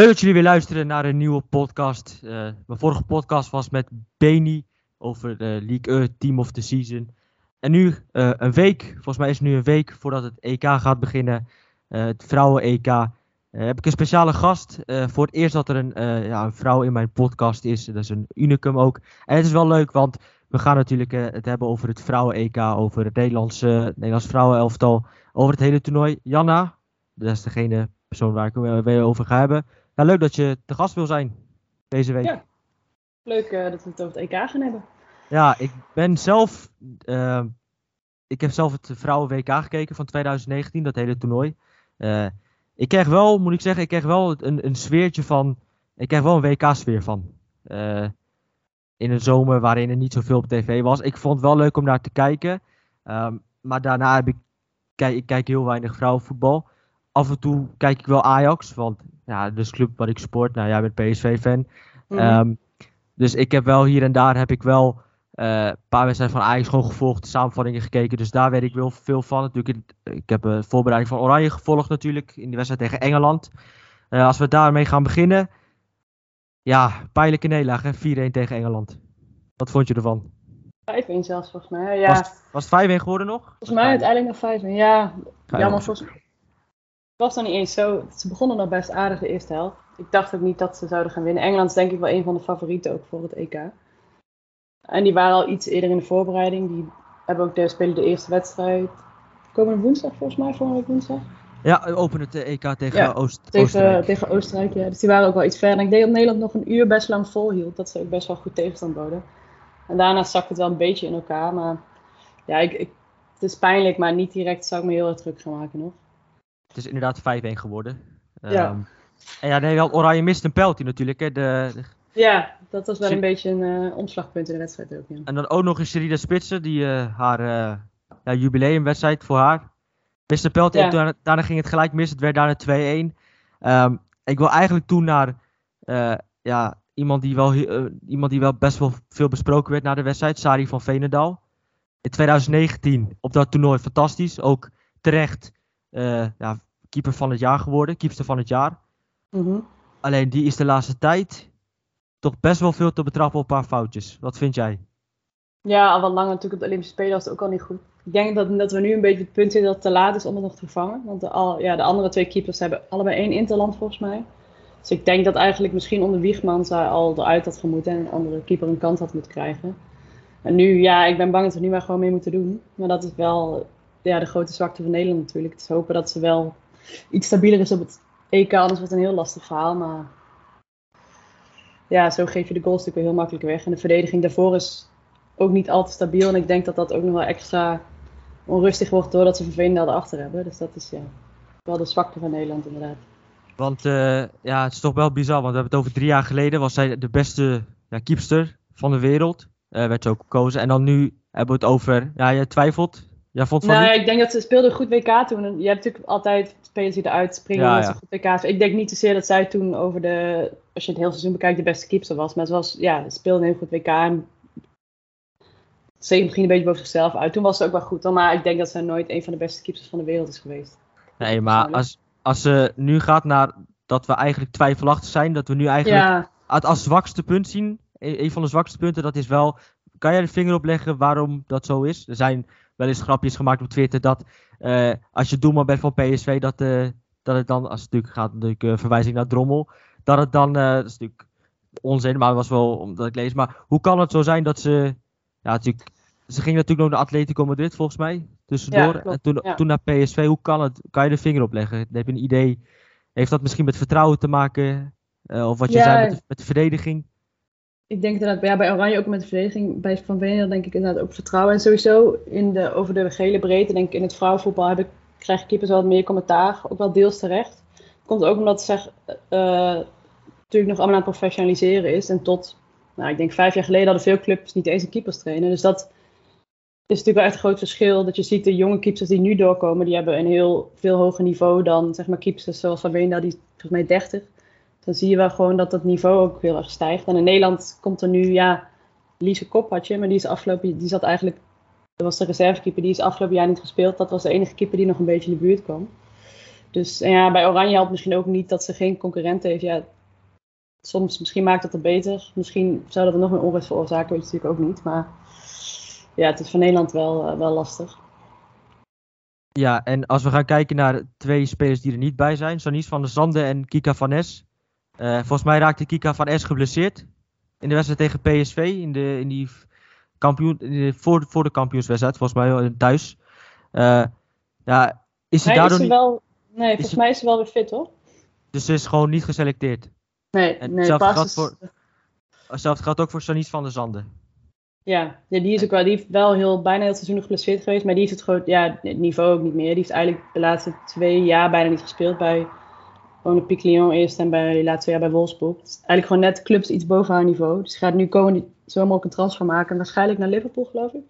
Leuk dat jullie weer luisteren naar een nieuwe podcast. Uh, mijn vorige podcast was met Beni over de League 1 Team of the Season. En nu uh, een week, volgens mij is het nu een week voordat het EK gaat beginnen. Uh, het vrouwen-EK. heb ik een speciale gast. voor het eerst dat er een, ja, een, vrouw in mijn podcast is. Dat is een unicum ook. En het is wel leuk, want we gaan natuurlijk het hebben over het vrouwen-EK. Over het Nederlandse, Nederlands vrouwenelftal. Over het hele toernooi. Janna, dat is degene persoon waar ik het over ga hebben. Ja, leuk dat je te gast wil zijn deze week. Ja, leuk uh, dat we het over het EK gaan hebben. Ja, ik ben zelf. Uh, ik heb zelf het Vrouwen-WK gekeken van 2019, dat hele toernooi. Uh, ik kreeg wel, moet ik zeggen, ik kreeg wel een, een sfeertje van. Ik kreeg wel een WK-sfeer van. In een zomer waarin er niet zoveel op tv was. Ik vond het wel leuk om naar te kijken. Um, maar daarna heb ik. Kijk, ik kijk heel weinig vrouwenvoetbal. Af en toe kijk ik wel Ajax, want ja, dus club wat ik sport. Nou, jij bent PSV-fan. Mm um, dus ik heb wel hier en daar heb ik wel uh, een paar wedstrijden van Ajax gewoon gevolgd, samenvattingen gekeken. Dus daar weet ik wel veel van. Natuurlijk, ik heb de voorbereiding van Oranje gevolgd natuurlijk in die wedstrijd tegen Engeland. Uh, als we daarmee gaan beginnen. Ja, pijnlijke nederlaag, 4-1 tegen Engeland. Wat vond je ervan? 5-1 zelfs volgens mij. Ja. Was, was het 5-1 geworden nog? Volgens mij uiteindelijk nog 5-1. Ja, jammer volgens mij was dan niet eens zo. Ze begonnen nog best aardig de eerste helft. Ik dacht ook niet dat ze zouden gaan winnen. Engeland is denk ik wel een van de favorieten ook voor het EK. En die waren al iets eerder in de voorbereiding. Die hebben ook de, spelen de eerste wedstrijd. Komende woensdag volgens mij, volgende week woensdag. Ja, openen het EK tegen ja, Oost tegen, Oostenrijk. Tegen Oostenrijk, ja. Dus die waren ook wel iets verder. ik denk dat Nederland nog een uur best lang volhield. Dat ze ook best wel goed tegenstand boden. En daarna zakte het wel een beetje in elkaar. Maar ja, ik, ik, het is pijnlijk, maar niet direct zou ik me heel erg druk gaan maken nog. Het is inderdaad 5-1 geworden. Ja. Um, en ja, Nederland, Oranje mist een penalty natuurlijk. Hè. De, de... Ja, dat was wel een beetje een uh, omslagpunt in de wedstrijd ook. Ja. En dan ook nog eens Sherida Spitsen, die uh, haar uh, ja, jubileumwedstrijd voor haar. Mist een penalty en daarna, daarna, ging het gelijk mis. Het werd daarna 2-1. Um, ehm, ik wil eigenlijk toen naar ja, iemand, die wel, iemand die wel best wel veel besproken werd na de wedstrijd. Sari van Veenendaal. In 2019 op dat toernooi fantastisch. Ook terecht ja, keeper van het jaar geworden, keeper van het jaar. Mm -hmm. Alleen die is de laatste tijd toch best wel veel te betrappen op een paar foutjes. Wat vind jij? Ja, al wat langer natuurlijk op de Olympische Spelen was het ook al niet goed. Ik denk dat, dat we nu een beetje het punt zitten dat het te laat is om het nog te vervangen. Want de, al, ja, de andere twee keepers hebben allebei één interland volgens mij. Dus ik denk dat eigenlijk misschien onder Wiegman zij al eruit had gemoeten en een andere keeper een kant had moeten krijgen. En nu, ja, ik ben bang dat we nu maar gewoon mee moeten doen. Maar dat is wel ja, de grote zwakte van Nederland natuurlijk. Het is hopen dat ze wel iets stabieler is op het EK, anders wordt het een heel lastig verhaal. Maar ja, zo geef je de goals natuurlijk heel makkelijk weg. En de verdediging daarvoor is ook niet al te stabiel. En ik denk dat dat ook nog wel extra onrustig wordt doordat ze Verveendaal erachter hebben. Dus dat is ja, wel de zwakte van Nederland inderdaad. Want uh, ja, het is toch wel bizar, want we hebben het over drie jaar geleden. Was zij de beste ja, keepster van de wereld. Uh, werd ze ook gekozen. En dan nu hebben we het over, ja, je twijfelt Jij vond van nou, ik denk dat ze speelde goed WK toen. je hebt natuurlijk altijd spelers die eruit springen ja, ja. goed WK. Ik denk niet zozeer dat zij toen over de, als je het hele seizoen bekijkt, de beste keeper was. Maar ze was, ja, ze speelde een heel goed WK. En ze ging een beetje boven zichzelf uit. Toen was ze ook wel goed. Maar ik denk dat ze nooit een van de beste keepers van de wereld is geweest. Nee, maar als, als ze nu gaat naar dat we eigenlijk twijfelachtig zijn, dat we nu eigenlijk ja. het als zwakste punt zien. Een van de zwakste punten, dat is wel. Kan jij de vinger opleggen waarom dat zo is? Er zijn wel eens grapjes gemaakt op Twitter dat uh, als je doelman bent van PSV, dat, uh, dat het dan, als het natuurlijk gaat, natuurlijk uh, verwijzing naar Drommel, dat het dan, dat is natuurlijk onzin, maar het was wel omdat ik lees. Maar hoe kan het zo zijn dat ze, ja, natuurlijk, ze ging natuurlijk nog naar Atletico Madrid volgens mij, tussendoor. Ja, en toen, ja. toen naar PSV, hoe kan het? Kan je de vinger opleggen? Heb je een idee? Heeft dat misschien met vertrouwen te maken? of wat je ja, zei met de, met de verdediging? Ik denk inderdaad, ja, bij Oranje ook met de verdediging, bij Van Venen denk ik inderdaad ook vertrouwen. En sowieso in de, over de gele breedte, denk ik in het vrouwenvoetbal heb ik, krijgen keepers wel wat meer commentaar, ook wel deels terecht. Komt ook omdat ze uh, natuurlijk nog allemaal aan het professionaliseren is. En tot, nou, ik denk vijf jaar geleden hadden veel clubs niet eens een keepers trainen. Dus dat is natuurlijk wel echt een groot verschil. Dat je ziet de jonge keepers die nu doorkomen, die hebben een heel veel hoger niveau dan zeg maar keepers zoals Van Veenda, die volgens mij 30 dan zie je wel gewoon dat het niveau ook heel erg stijgt. En in Nederland komt er nu, ja, Lise Kop had je, maar die is afgelopen, die zat eigenlijk, dat was de reservekeeper, die is afgelopen jaar niet gespeeld. Dat was de enige keeper die nog een beetje in de buurt kwam. Dus ja, bij Oranje helpt misschien ook niet dat ze geen concurrent heeft. Ja, soms, misschien maakt dat het beter. Misschien zou dat er nog meer onrust veroorzaken, weet je natuurlijk ook niet. Maar ja, het is voor Nederland wel, uh, wel lastig. Ja, en als we gaan kijken naar twee spelers die er niet bij zijn, Sanis van der Zande en Kika van Es. Uh, volgens mij raakte Kika van Es geblesseerd in de wedstrijd tegen PSV, in, de, in die kampioen, in de, voor, voor de kampioenswedstrijd, volgens mij thuis. Uh, ja, is hij daardoor is niet... Wel, nee, volgens mij is ze wel weer fit hoor. Dus ze is gewoon niet geselecteerd? Nee, en nee hetzelfde, geldt voor, hetzelfde geldt ook voor Sanis van der Zande. Ja, die is ook wel, die heeft wel heel, bijna heel seizoen geblesseerd geweest, maar die is het gewoon, ja, het niveau ook niet meer. Die heeft eigenlijk de laatste twee jaar bijna niet gespeeld bij gewoon de Pic Lyon eerst en bij de laatste jaar bij Wolfsburg. Eigenlijk gewoon net clubs iets boven haar niveau. Dus gaat nu komen zo mogelijk een transfer maken, waarschijnlijk naar Liverpool geloof ik.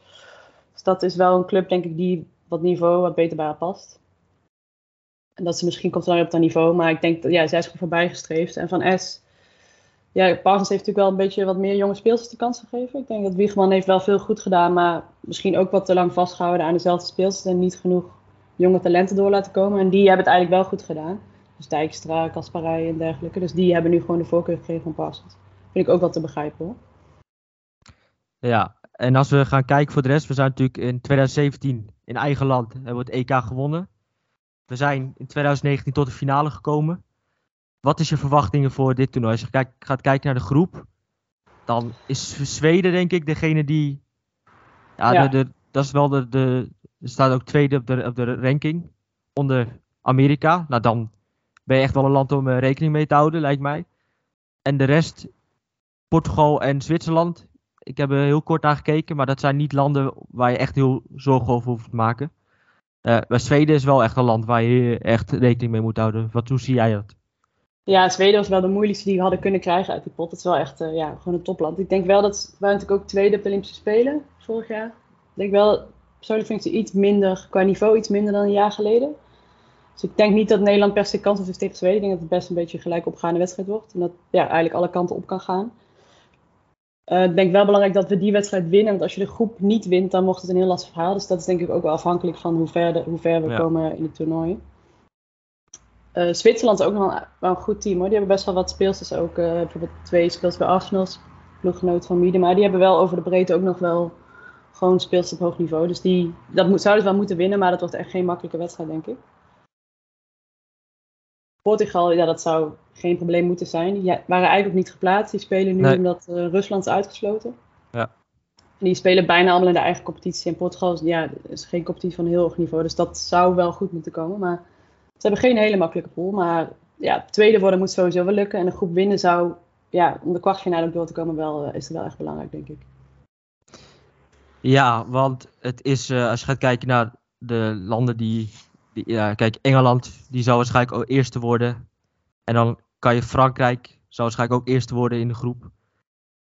Dus dat is wel een club denk ik die wat niveau wat beter bij haar past. En dat ze misschien komt dan op dat niveau, maar ik denk dat ja, zij is gewoon voorbij gestreefd. En van S ja, Parsons heeft natuurlijk wel een beetje wat meer jonge speelsters de kans gegeven. Ik denk dat Wiegman heeft wel veel goed gedaan, maar misschien ook wat te lang vastgehouden aan dezelfde speelsters en niet genoeg jonge talenten door laten komen. En die hebben het eigenlijk wel goed gedaan. Dus Dijkstra, Kasparij en dergelijke. Dus die hebben nu gewoon de voorkeur gekregen van Parsons. Vind ik ook wel te begrijpen hoor. Ja, en als we gaan kijken voor de rest. We zijn natuurlijk in 2017 in eigen land hebben we het EK gewonnen. We zijn in 2019 tot de finale gekomen. Wat is je verwachtingen voor dit toernooi? Als je kijk, gaat kijken naar de groep, dan is Zweden denk ik degene die... Ja, Ja. De, de- dat is wel de, de... Er staat ook tweede op de, op de ranking onder Amerika. Nou, dan ben je echt wel een land om eh, rekening mee te houden, lijkt mij. En de rest, Portugal en Zwitserland. Ik heb er heel kort naar gekeken, maar dat zijn niet landen waar je echt heel zorgen over hoeft te maken. Eh maar Zweden is wel echt een land waar je echt rekening mee moet houden. Wat, hoe zie jij dat? Ja, Zweden was wel de moeilijkste die we hadden kunnen krijgen uit die pot. Het is wel echt eh, ja, gewoon een topland. Ik denk wel dat we natuurlijk ook tweede op Olympische Spelen vorig jaar. Ik denk wel, persoonlijk vind ik ze iets minder, qua niveau iets minder dan een jaar geleden. Dus ik denk niet dat Nederland per se kans heeft tegen Zweden. Ik denk dat het best een beetje een gelijk opgaande wedstrijd wordt. En dat ja, eigenlijk alle kanten op kan gaan. Eh, ik denk wel belangrijk dat we die wedstrijd winnen. Want als je de groep niet wint, dan wordt het een heel lastig verhaal. Dus dat is denk ik ook wel afhankelijk van hoe ver, de- hoe ver we Ja. komen in het toernooi. Eh, Zwitserland is ook nog wel een, wel een goed team hoor. Die hebben best wel wat speelsters ook. eh, bijvoorbeeld twee speels bij Arsenal, ploeggenoot van Miedema. Die hebben wel over de breedte ook nog wel gewoon speelsters op hoog niveau. Dus die, dat moet, zouden ze wel moeten winnen, maar dat wordt echt geen makkelijke wedstrijd denk ik. Portugal, ja, dat zou geen probleem moeten zijn. Die waren eigenlijk ook niet geplaatst. Die spelen nu Nee. omdat eh, Rusland is uitgesloten. Ja. Die spelen bijna allemaal in de eigen competitie. En Portugal is, ja, is geen competitie van heel hoog niveau. Dus dat zou wel goed moeten komen. Maar ze hebben geen hele makkelijke pool. Maar ja, tweede worden moet sowieso wel lukken. En een groep winnen zou, ja, om de kwartfinale ook door te komen, wel, eh, is wel echt belangrijk, denk ik. Ja, want het is, eh, als je gaat kijken naar de landen die- ja, kijk, Engeland, die zou waarschijnlijk ook eerste worden. En dan kan je Frankrijk, zou waarschijnlijk ook eerste worden in de groep.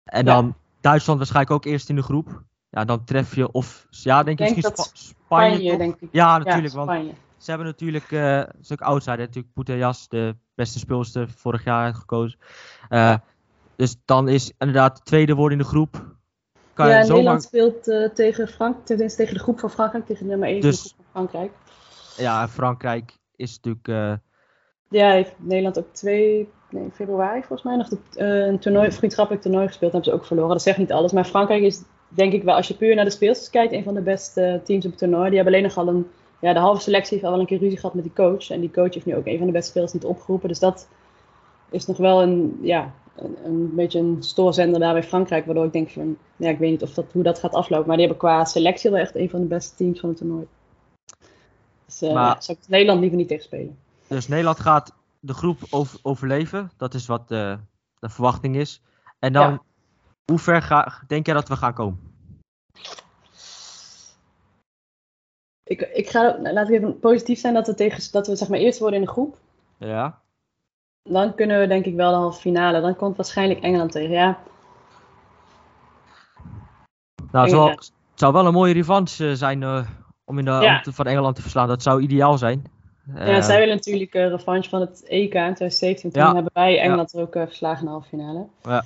En Ja. dan Duitsland waarschijnlijk ook eerst in de groep. Ja, dan tref je of, ja, denk ik denk Spanje. Denk ik. Ja, natuurlijk, ja, want ze hebben natuurlijk, eh een stuk outsider, natuurlijk Putellas, de beste speelster vorig jaar uitgekozen. Eh, Dus dan is inderdaad tweede worden in de groep. Kan ja, je zomaar, Nederland speelt eh, tegen, Frank, tenminste tegen de groep van Frankrijk, tegen nummer 1 Dus- van Frankrijk. Ja, Frankrijk is natuurlijk, eh, Ja, heeft Nederland ook 2 nee, februari volgens mij nog eh, een toernooi, vriendschappelijk toernooi gespeeld. hebben ze ook verloren. Dat zegt niet alles. Maar Frankrijk is denk ik wel, als je puur naar de speelsters kijkt, een van de beste teams op het toernooi. Die hebben alleen nog al een, ja, de halve selectie heeft al wel een keer ruzie gehad met die coach. En die coach heeft nu ook een van de beste spelers niet opgeroepen. Dus dat is nog wel een, ja, een, een beetje een stoorzender daar bij Frankrijk. Waardoor ik denk van, ja, ik weet niet of dat, hoe dat gaat aflopen. Maar die hebben qua selectie wel echt een van de beste teams van het toernooi. Dus eh Maar- ja, zou ik Nederland liever niet tegen spelen. dus Nederland gaat de groep over- overleven. Dat is wat eh, de verwachting is. En dan, Ja. hoe ver ga, denk jij dat we gaan komen? Ik, ik ga, laat ik even positief zijn dat we, tegen, dat we zeg maar eerst worden in de groep. Ja. Dan kunnen we denk ik wel de halve finale. Dan komt waarschijnlijk Engeland tegen. Ja, Nou, het zou, Engeland. het zou wel een mooie revanche eh, zijn om, in de, Ja. om te- van Engeland te verslaan. Dat zou ideaal zijn. ja Eh, zij willen natuurlijk een revanche van het EK in 2017. Toen Ja. hebben wij Engeland er ook eh, verslagen in de halve finale. Ja.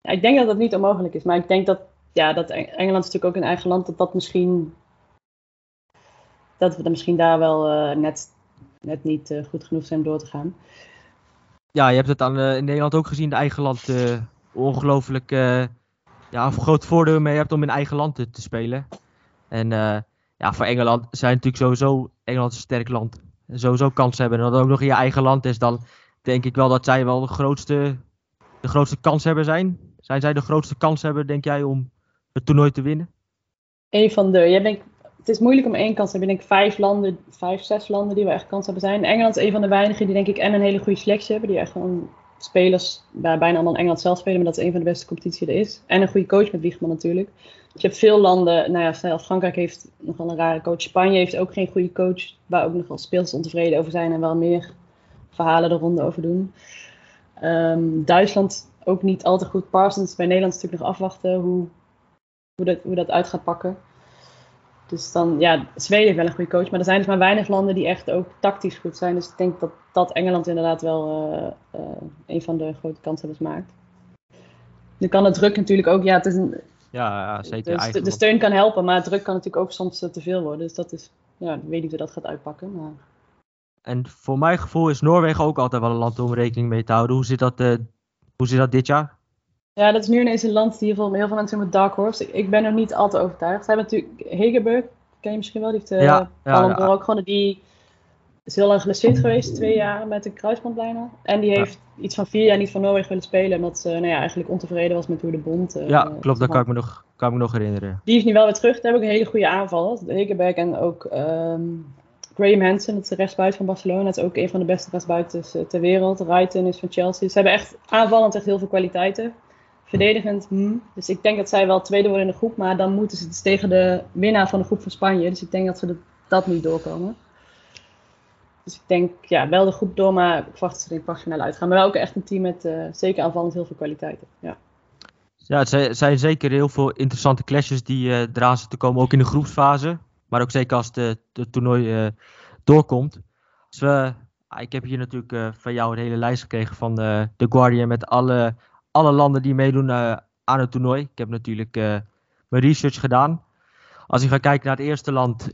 Ja, ik denk dat dat niet onmogelijk is. Maar ik denk dat, ja, dat Eng- Engeland is natuurlijk ook een eigen land. Dat dat misschien... dat we er misschien daar wel net, net niet goed genoeg zijn om door te gaan. Ja, je hebt het dan in Nederland ook gezien, de eigen land ongelooflijk ja, een groot voordeel mee hebt om in eigen land te, te spelen. En ja, voor Engeland zijn natuurlijk sowieso Engeland een sterk land. Sowieso kans hebben. En dat ook nog in je eigen land is, dan denk ik wel dat zij wel de grootste, de grootste kans hebben zijn. Zijn zij de grootste kans hebben, denk jij, om het toernooi te winnen? Een van de. Jij het is moeilijk om één kans te hebben. Ik denk vijf landen, vijf, zes landen die wel echt kans hebben zijn. Engeland is een van de weinigen die denk ik en een hele goede selectie hebben. Die echt gewoon spelers bij bijna allemaal in Engeland zelf spelen. Maar dat is een van de beste competities er is. En een goede coach met Wiegman natuurlijk. Dus je hebt veel landen. Nou ja, Frankrijk heeft nogal een rare coach. Spanje heeft ook geen goede coach. Waar ook nogal spelers ontevreden over zijn. En wel meer verhalen de ronde over doen. Ehm, Duitsland ook niet al te goed. Parsons bij Nederland natuurlijk nog afwachten hoe, hoe, dat, hoe dat uit gaat pakken. Dus dan, ja, Zweden heeft wel een goede coach. Maar er zijn dus maar weinig landen die echt ook tactisch goed zijn. Dus ik denk dat, dat Engeland inderdaad wel uh, uh, een van de grote kanshebbers maakt. Nu kan het druk natuurlijk ook, ja, het is een, ja, ja zeker. Dus de, de, steun kan helpen, maar het druk kan natuurlijk ook soms te veel worden. Dus dat is, ja, ik weet niet hoe dat gaat uitpakken. Maar... En voor mijn gevoel is Noorwegen ook altijd wel een land om rekening mee te houden. Hoe zit dat, uh, hoe zit dat dit jaar? Ja, dat is nu ineens een land die heel veel, heel veel mensen met Dark Horse. Ik, ik, ben er niet al te overtuigd. Ze hebben natuurlijk Hegerberg, ken je misschien wel, die heeft uh, ja, ja, ook gewoon die is heel lang geblesseerd geweest, twee jaar met een kruisband bijna. En die heeft iets van vier jaar niet van Noorwegen willen spelen, omdat ze nou ja, eigenlijk ontevreden was met hoe de bond... Uh, ja, klopt, dat kan ik, me nog, kan ik me nog herinneren. Die is nu wel weer terug, daar heb ik een hele goede aanval. Hegerberg en ook um, Graham Hansen, dat is de rechtsbuiten van Barcelona. Dat is ook een van de beste rechtsbuiten ter wereld. Wrighton is van Chelsea. Ze hebben echt aanvallend echt heel veel kwaliteiten. Verdedigend, hmm. dus ik denk dat zij wel tweede worden in de groep. Maar dan moeten ze dus tegen de winnaar van de groep van Spanje. Dus ik denk dat ze dat niet doorkomen. Dus ik denk, ja, wel de groep door, maar ik verwacht dat ze er in kwartfinale uitgaan. Maar wel ook echt een team met uh, zeker aanvallend heel veel kwaliteiten. Ja. Ja, het zijn zeker heel veel interessante clashes die uh, eraan zitten te komen, ook in de groepsfase. Maar ook zeker als het toernooi uh, doorkomt. Ah, ik heb hier natuurlijk van jou een hele lijst gekregen van The Guardian met alle, alle landen die meedoen aan het toernooi. Ik heb natuurlijk mijn research gedaan. Als ik ga kijken naar het eerste land,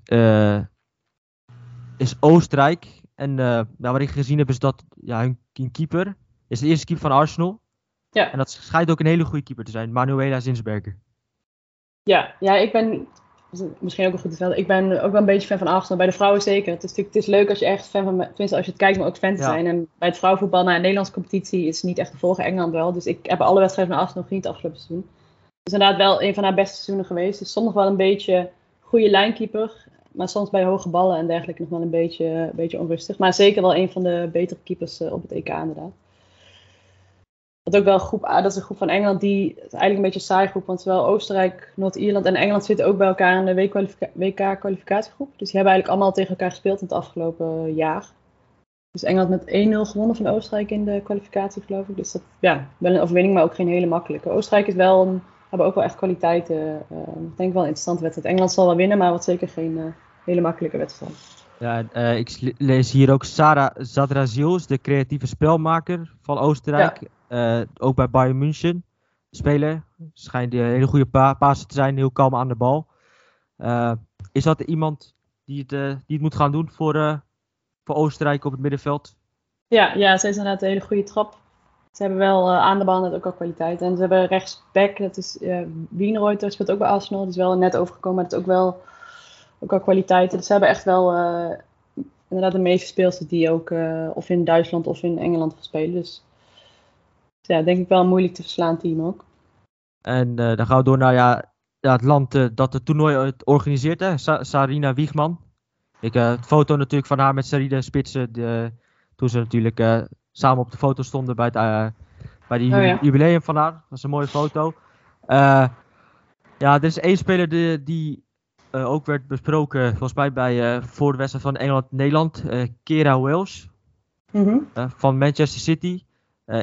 is Oostenrijk. En uh, wat ik gezien heb is dat ja, hun keeper is de eerste keeper van Arsenal. Ja. En dat schijnt ook een hele goede keeper te zijn, Manuela Zinsberger. Ja, ja ik ben misschien ook een goed te Ik ben ook wel een beetje fan van Arsenal. Bij de vrouwen zeker. Het is natuurlijk het is leuk als je echt fan van, tenminste als je het kijkt, maar ook fan te zijn. En bij het vrouwenvoetbal, na een Nederlandse competitie, is het niet echt te volgen. Engeland wel. Dus ik heb alle wedstrijden van Arsenal gezien het afgelopen seizoen. Het is inderdaad wel een van haar beste seizoenen geweest. Dus soms nog wel een beetje goede lijnkeeper. Maar soms bij hoge ballen en dergelijke nog wel een beetje, een beetje onrustig. Maar zeker wel een van de betere keepers eh, op het EK inderdaad. Wat ook wel een groep, dat is een groep van Engeland die is eigenlijk een beetje een saai groep. Want zowel Oostenrijk, Noord-Ierland en Engeland zitten ook bij elkaar in de WK-kwalificatiegroep. Dus die hebben eigenlijk allemaal tegen elkaar gespeeld in het afgelopen jaar. Dus Engeland met 1-0 gewonnen van Oostenrijk in de kwalificatie, geloof ik. Dus dat, ja, wel een overwinning, maar ook geen hele makkelijke. Oostenrijk is wel een, hebben ook wel echt kwaliteiten. Uh, ik denk wel een interessante wedstrijd. Engeland zal wel winnen, maar wat zeker geen uh, hele makkelijke wedstrijd. Ja, uh, ik lees hier ook Sarah Zadrazils, de creatieve spelmaker van Oostenrijk. Ja. Ook bij Bayern München spelen. Schijnt een hele goede pa te zijn, heel kalm aan de bal. is dat iemand die het, die het moet gaan doen voor, voor Oostenrijk op het middenveld? Ja, ja, ze is inderdaad een hele goede trap. Ze hebben wel aan de bal net ook al kwaliteit. En ze hebben rechtsback, dat is uh, Wienreuter, speelt ook bij Arsenal. Die is wel net overgekomen, maar dat is ook wel, ook al kwaliteiten. Dus ze hebben echt wel inderdaad de meeste speelsters die ook of in Duitsland of in Engeland gaan spelen. Dus ja, denk ik wel een moeilijk te verslaan team ook. En dan gaan we door naar ja, ja het land dat het toernooi het organiseert, hè? Sa Sarina Wiegman. Ik heb foto natuurlijk van haar met Sarina Spitsen, de, toen ze natuurlijk samen op de foto stonden bij, het, uh, bij die oh, jubileum van haar. Dat is een mooie foto. Uh, ja, er is één speler die, die uh, ook werd besproken, volgens mij bij, voor de wedstrijd van Engeland-Nederland. Kera Welsh mm -hmm. van Manchester City.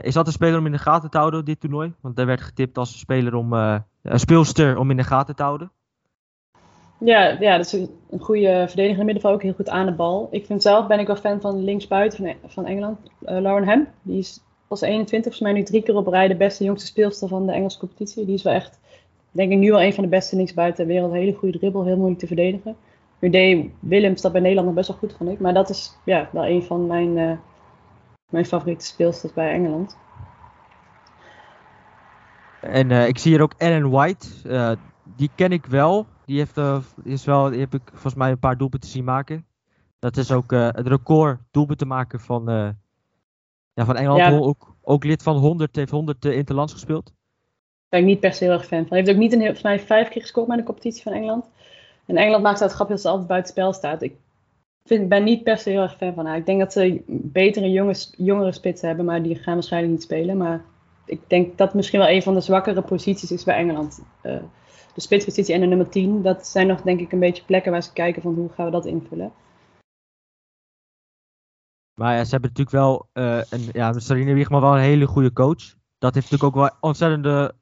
Is dat een speler om in de gaten te houden, dit toernooi? Want daar werd getipt als een speler om, een speelster om in de gaten te houden. Ja, ja, dat is een goede verdediger in middenveld, ook heel goed aan de bal. Ik vind zelf, ben ik wel fan van linksbuiten van, van Engeland, uh, Lauren Hem. Die is als 21, volgens mij nu drie keer op rij de beste jongste speelster van de Engelse competitie. Die is wel echt, denk ik, nu al een van de beste linksbuiten ter wereld. Hele goede dribbel, heel moeilijk te verdedigen. Nu deed Willems dat bij Nederland nog best wel goed, vond ik. Maar dat is ja, wel een van mijn, mijn favoriete speelsters bij Engeland. En uh, ik zie hier ook Ellen White. Uh, die ken ik wel. Die, heeft, is wel, die heb ik volgens mij een paar doelpunten zien maken. Dat is ook het record doelpunten maken van, ja, van Engeland. Ja. Ook, ook lid van 100, heeft 100 interlands gespeeld. Daar ben ik niet per se heel erg fan van. Hij heeft ook niet een, volgens mij vijf keer gescoord bij de competitie van Engeland. En Engeland maakt het grap dat ze altijd buiten spel staat. Ik vind, ben niet per se heel erg fan van haar. Ik denk dat ze betere jongere spitsen hebben, maar die gaan waarschijnlijk niet spelen. Maar ik denk dat misschien wel een van de zwakkere posities is bij Engeland. Uh, de spitspositie en de nummer 10, dat zijn nog denk ik een beetje plekken waar ze kijken van hoe gaan we dat invullen. Maar ja, ze hebben natuurlijk wel, uh, een, ja, Sarine Wiegman wel een hele goede coach. Dat heeft natuurlijk ook wel een ontzettende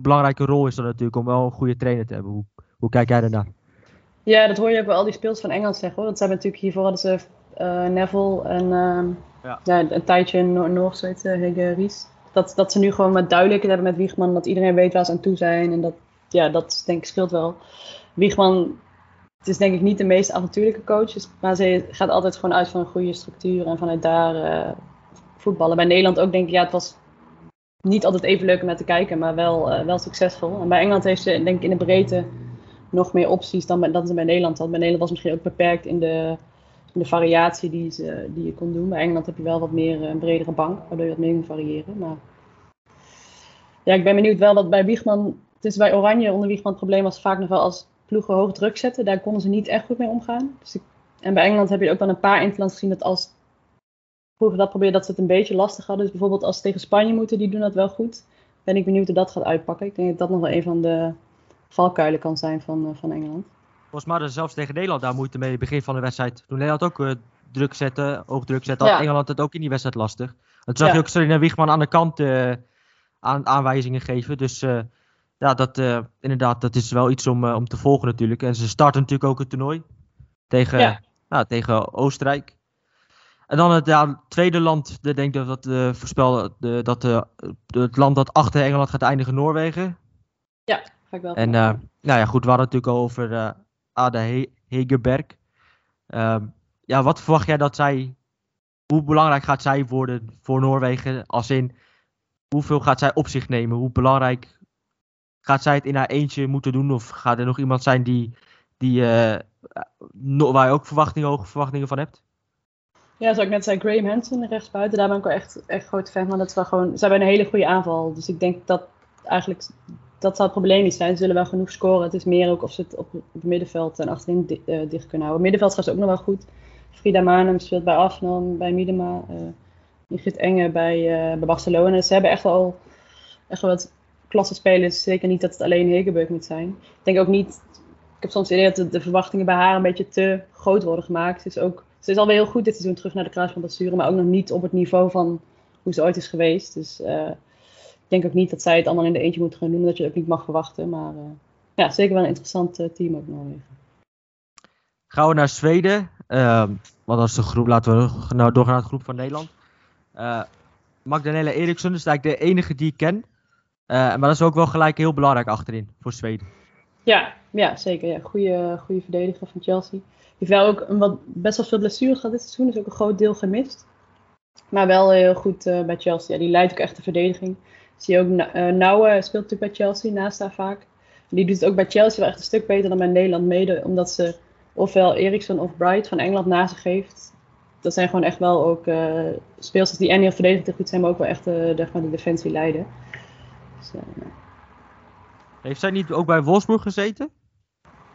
belangrijke rol is dat natuurlijk om wel een goede trainer te hebben. Hoe, hoe kijk jij daarnaar? Ja, dat hoor je ook wel al die speels van Engeland zeggen hoor. Dat zijn natuurlijk hiervoor hadden ze uh, Neville en uh, ja. ja. een tijdje in zo heet Hege Ries. Dat, dat ze nu gewoon met duidelijkheid hebben met Wiegman, dat iedereen weet waar ze aan toe zijn. En dat, ja, dat denk ik scheelt wel. Wiegman, het is denk ik niet de meest avontuurlijke coach, dus, maar ze gaat altijd gewoon uit van een goede structuur en vanuit daar uh, voetballen. Bij Nederland ook denk ik, ja, het was niet altijd even leuk om naar te kijken, maar wel, uh, wel succesvol. En bij Engeland heeft ze denk ik in de breedte nog meer opties dan, dat ze bij Nederland had. Bij Nederland was misschien ook beperkt in de, in de variatie die, ze, die je kon doen. Bij Engeland heb je wel wat meer een bredere bank, waardoor je wat meer kan variëren. Maar ja, ik ben benieuwd wel dat bij Wiegman, het is bij Oranje onder Wiegman het probleem was vaak nog wel als ploegen hoog druk zetten. Daar konden ze niet echt goed mee omgaan. Dus en bij Engeland heb je ook wel een paar interlands gezien dat als ploegen dat proberen dat ze het een beetje lastig hadden. Dus bijvoorbeeld als ze tegen Spanje moeten, die doen dat wel goed. Ben ik benieuwd hoe dat gaat uitpakken. Ik denk dat dat nog wel een van de valkuilen kan zijn van, uh, van Engeland. Volgens mij hadden zelfs tegen Nederland daar moeite mee in het begin van de wedstrijd. Toen Nederland ook uh, druk zette, hoog druk zette, had Engeland het ook in die wedstrijd lastig. Toen zag je ook Serena Wiegman aan de kant uh, aan, aanwijzingen geven. Dus ja, dat, inderdaad, dat is wel iets om, om te volgen natuurlijk. En ze starten natuurlijk ook het toernooi tegen, ja. nou, tegen Oostenrijk. En dan het ja, tweede land, de, denk ik dat uh, voorspel de, dat het land dat achter Engeland gaat eindigen, Noorwegen. Ja, ga ik wel. En uh, nou ja, goed, we hadden het natuurlijk al over uh, Ada He Hegerberg. Ehm, ja, wat verwacht jij dat zij, hoe belangrijk gaat zij worden voor Noorwegen? Als in, hoeveel gaat zij op zich nemen? Hoe belangrijk gaat zij het in haar eentje moeten doen? Of gaat er nog iemand zijn die, die, waar je ook verwachtingen, hoge verwachtingen van hebt? Ja, zoals ik net zei, Graham Hansen rechtsbuiten, daar ben ik wel echt, echt groot fan van. Dat is wel gewoon, ze hebben een hele goede aanval. Dus ik denk dat eigenlijk, dat zou het probleem niet zijn. Ze zullen wel genoeg scoren. Het is meer ook of ze het op, het middenveld en achterin di uh, dicht kunnen houden. Middenveld gaat ze ook nog wel goed. Frida Manum speelt bij Arsenal, bij Miedema. Uh, Ingrid Enge bij, bij Barcelona. Ze hebben echt wel, echt wel wat klasse spelers. Zeker niet dat het alleen Hegeburg moet zijn. Ik denk ook niet, ik heb soms idee dat de, verwachtingen bij haar een beetje te groot worden gemaakt. Ze is ook ze is alweer heel goed dit seizoen terug naar de kruisbandblessure, maar ook nog niet op het niveau van hoe ze ooit is geweest. Dus denk ook niet dat zij het allemaal in de eentje moet gaan doen, dat je ook niet mag verwachten. Maar uh, ja, zeker wel een interessant uh, team ook Noorwegen. Gaan we naar Zweden. Uh, wat als de groep, laten we nou doorgaan naar de groep van Nederland. Magdalena Eriksson is eigenlijk de enige die ik ken. maar dat is ook wel gelijk heel belangrijk achterin voor Zweden. Ja, ja zeker. Ja. Goede, goede verdediger van Chelsea heeft wel ook een wat, best wel veel blessures gehad dit seizoen. Dus ook een groot deel gemist. Maar wel heel goed uh, bij Chelsea. Ja, die leidt ook echt de verdediging. Zie je ook, uh, Nouwe speelt natuurlijk bij Chelsea, naast haar vaak. Die doet het ook bij Chelsea wel echt een stuk beter dan bij Nederland mede. Omdat ze ofwel Eriksson of Bright van Engeland naast zich heeft. Dat zijn gewoon echt wel ook uh, speelsters die en heel verdedigend goed zijn, maar ook wel echt uh, de, de defensie leiden. Dus, heeft zij niet ook bij Wolfsburg gezeten?